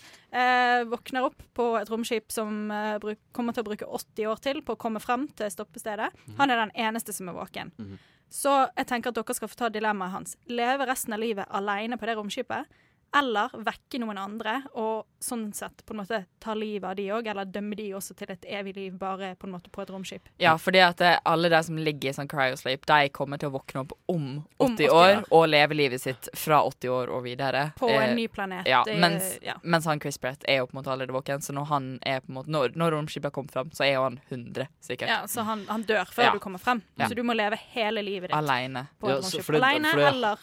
våkner opp på et romskip som bruk, kommer til å bruke 80 år til på å komme frem til stoppestedet. Han er den eneste som er våken. Mhm. Så jeg tenker at dere skal få ta dilemmaet hans. Leve resten av livet alene på det romskipet, eller vekke noen andre og sånn sett på en måte ta livet av de òg, eller dømme de også til et evig liv bare på en måte på et romskip. Ja, fordi at eh, alle de som ligger i sånn cryosleep, de kommer til å våkne opp om 80, Om 80 år år. og leve livet sitt fra 80 år og videre. På Eh, en ny planet. Ja, Det- mens, ja. mens han Chris Brett er jo på en måte allerede våken, så når han er på en måte Når, når romskipet kommer fram, så er jo han 100, sikkert. Ja, så han, han dør før Ja. du kommer frem. Ja. Så du må leve hele livet ditt Aleine. på et romskip. Aleine eller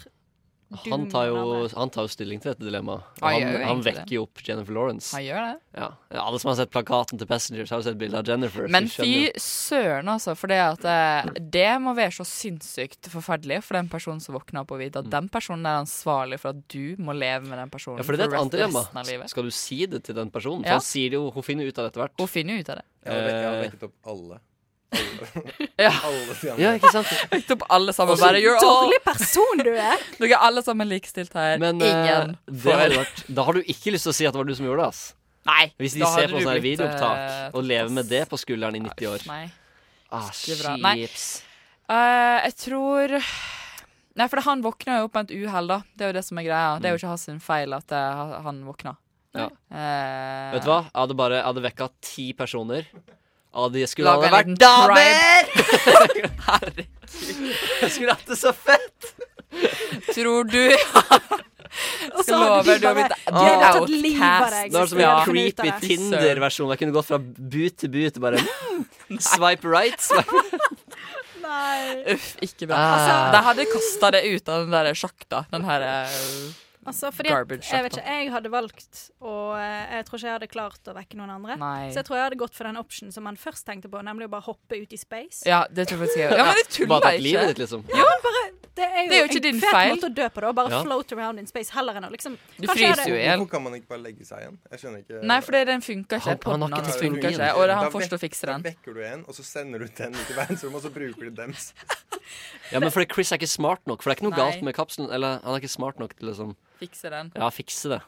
Han tar, jo, han tar jo stilling til dette dilemmaet. Han han, han vekker jo opp Jennifer Lawrence. Han gjør det. Ja. Alle som har sett plakaten til Passengers, har jo sett bilde av Jennifer. Men fy søren, altså. For det, at, eh, det må være så sinnssykt forferdelig for den personen som våkner opp og vet at den personen er ansvarlig for at du må leve med den personen Ja, for det er et annet dilemma. Skal du si det til den personen? For Ja. han sier det jo, hun finner ut av det etter hvert. Hun finner jo ut av det. Jeg hun har Eh, vekket opp alle. Ja. alle de andre. Ja, ikke sant? Vekt opp alle sammen. Bare you're all dårlig person du er! Dere er alle sammen likestilt her. Men eh, Ingen det har vært, da har du ikke lyst til å si at det var du som gjorde det. ass Nei. Hvis de ser på du sånne blitt, videoopptak eh, og lever med det på skulderen i 90 år. Nei. Ah, chips. Eh, jeg tror Nei, for han våkna jo opp med et uhell, da. Det er jo det som er greia. Det er jo ikke hans feil at eh, han våkna. Ja. Uh, Vet du hva? Jeg hadde bare jeg hadde vekka ti personer. Og de skulle Laga ha vært damer! Herregud. Jeg skulle hatt det så fett! Tror du Og så Skal hadde love de du å bli deg. Det var som en ja. creepy. Tinder-versjon. Jeg kunne gått fra boot til but. Bare mm, swipe right. Swipe. Nei. Uff, ikke bra. Ah. Altså, de hadde kasta det ut av den der sjakta. Den her eh, Altså, fordi at, Garbage jeg vet ikke, jeg hadde valgt Og eh, jeg tror ikke jeg hadde klart å vekke noen andre. Nei. Så jeg tror jeg hadde gått for den option som man først tenkte på, nemlig å bare hoppe ut i space. Ja, det tror jeg faktisk jeg Ja, men det tuller jeg ikke. livet ditt, liksom. Ja, men bare Det er jo, Det er jo ikke din en fet måte å dø på, da. Bare Ja. float around in space heller enn å liksom Du fryser er jo i hjel. Hvorfor kan man ikke bare legge seg igjen? Jeg skjønner ikke Nei, for den funka ikke. Han- han har Podden ikke hans funka ikke, og han får å fikse den. Da vekker du en, og så sender du den ut i verdensrommet, og så bruker du dems. Ja, men fordi Chris er ikke smart nok. For det er ikke noe Nei. galt med kapselen. Eller han er ikke smart nok til liksom Fikse den. Ja, fikse det.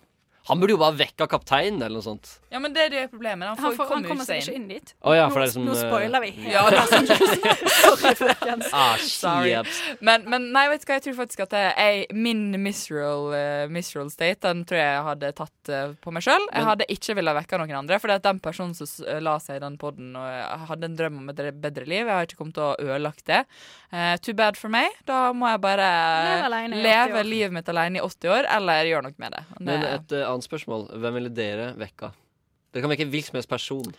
Han burde jo bare vekka kapteinen eller noe sånt. Ja, men det er det problemet. Han, Han, får, får, han kommer seg ikke inn. dit. Oh, ja, nå, det er som, nå eh, spoiler vi. helt. Ja, det er Sorry, folkens. Ah, Sorry. Men, men nei, vet du hva, jeg tror faktisk at det er min miserable, uh, miserable state Den tror jeg jeg hadde tatt uh, på meg sjøl. Jeg hadde ikke villet vekke noen andre. For det er den personen som la seg i den poden og hadde en drøm om et bedre liv. Jeg har ikke kommet til å ødelagt det. Uh, too bad for meg. Da må jeg bare Leve alene leve livet mitt alene i 80 år, eller gjøre noe med det. Men et eh, annet spørsmål. Hvem ville dere vekka? Dere kan vekke hvilken som helst person.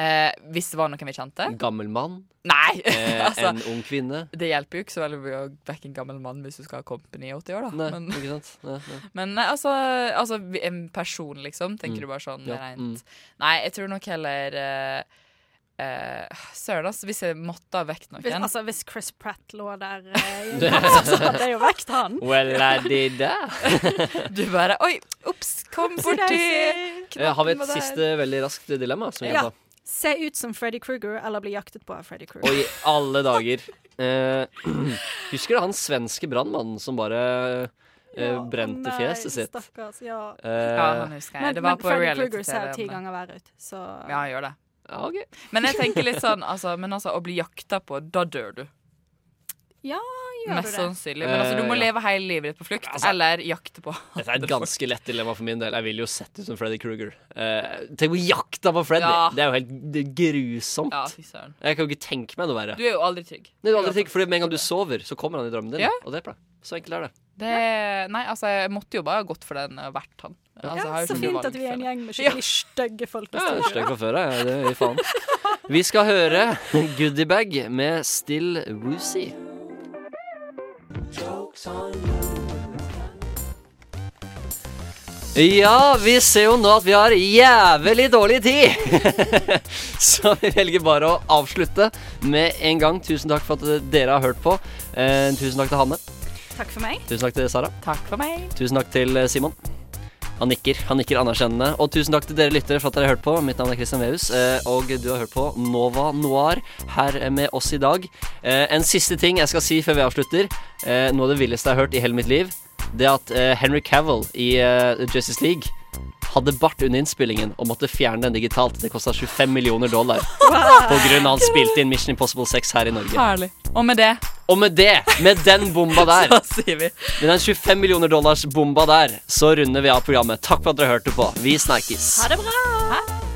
eh, hvis det var noen vi kjente? En gammel mann? Nei! Eh, altså, en ung kvinne? det hjelper jo ikke så veldig mye å vekke en gammel mann hvis du skal ha company i 80 år, da. Nei, Men- ikke sant? Nei, nei. Men nei, altså, altså en person, liksom? Tenker Mm. du bare sånn Ja, rent mm. Nei, jeg tror nok heller uh, Søren, altså. Hvis jeg måtte ha vekt noen Hvis, altså, hvis Chris Pratt lå der, eh, så hadde jeg jo vekt han. Well, I did that. Du bare Oi, ops, kom borti Eh, Har vi et siste veldig raskt dilemma? Som Ja. Se ut som Freddy Kruger eller bli jaktet på av Freddy Kruger. Og i alle dager eh, Husker du han svenske brannmannen som bare ja, brente Nei, fjeset sitt? Stakkars, ja. Uh, Ja, han husker jeg. Men, Det var men på Freddy Kruger ser ti ganger verre ut, så Ja, han gjør det. Ja, ok. Men jeg tenker litt sånn altså, Men altså, å bli jakta på, da dør du. Ja, gjør Mest du det? sannsynlig. Men altså, du må Eh, leve hele livet ditt på flukt, Altså- eller jakte på. Dette er et ganske lett dilemma for min del. Jeg vil jo sett ut som Freddy Kruger. Uh, tenk på jakta på Freddy! Ja. Det er jo helt er grusomt. Ja, søren. Jeg kan jo ikke tenke meg noe verre. Du er jo aldri trygg. Du er jo aldri trygg, fordi Med en gang du sover, så kommer han i drømmen din. Ja. Og det er bra. Så enkelt er det. Det, nei, altså, jeg måtte jo bare gått for den og vært han. Altså, Ja, så fint at vi er en gjeng med skikkelig stygge folk. i Ja, jeg er studio. stygg fra før av. Ja, det gir faen. Vi skal høre Goodiebag med Still Woozy. Ja, vi ser jo nå at vi har jævlig dårlig tid. Så vi velger bare å avslutte med en gang. Tusen takk for at dere har hørt på. Eh, tusen takk til Hanne. Takk for meg. Tusen takk til Sara. Takk for meg. Tusen takk til eh, Simon. Han nikker han nikker anerkjennende. Og tusen takk til dere lyttere for at dere har hørt på. Mitt navn er Christian Vehus, eh, og du har hørt på Nova Noir her med oss i dag. Eh, En siste ting jeg skal si før vi avslutter. Eh, Noe av det villeste jeg har hørt i hele mitt liv, det er at eh, Henry Cavill i eh, Justice League hadde bart under innspillingen og måtte fjerne den digitalt. Det kosta 25 millioner dollar på grunn av han spilte inn Mission Impossible 6 her i Norge. Herlig. Og med det Og med det, med den bomba der så sier vi med den 25 millioner dollars bomba der, så runder vi av programmet. Takk for at dere hørte på. Vi snakkes. Ha det bra!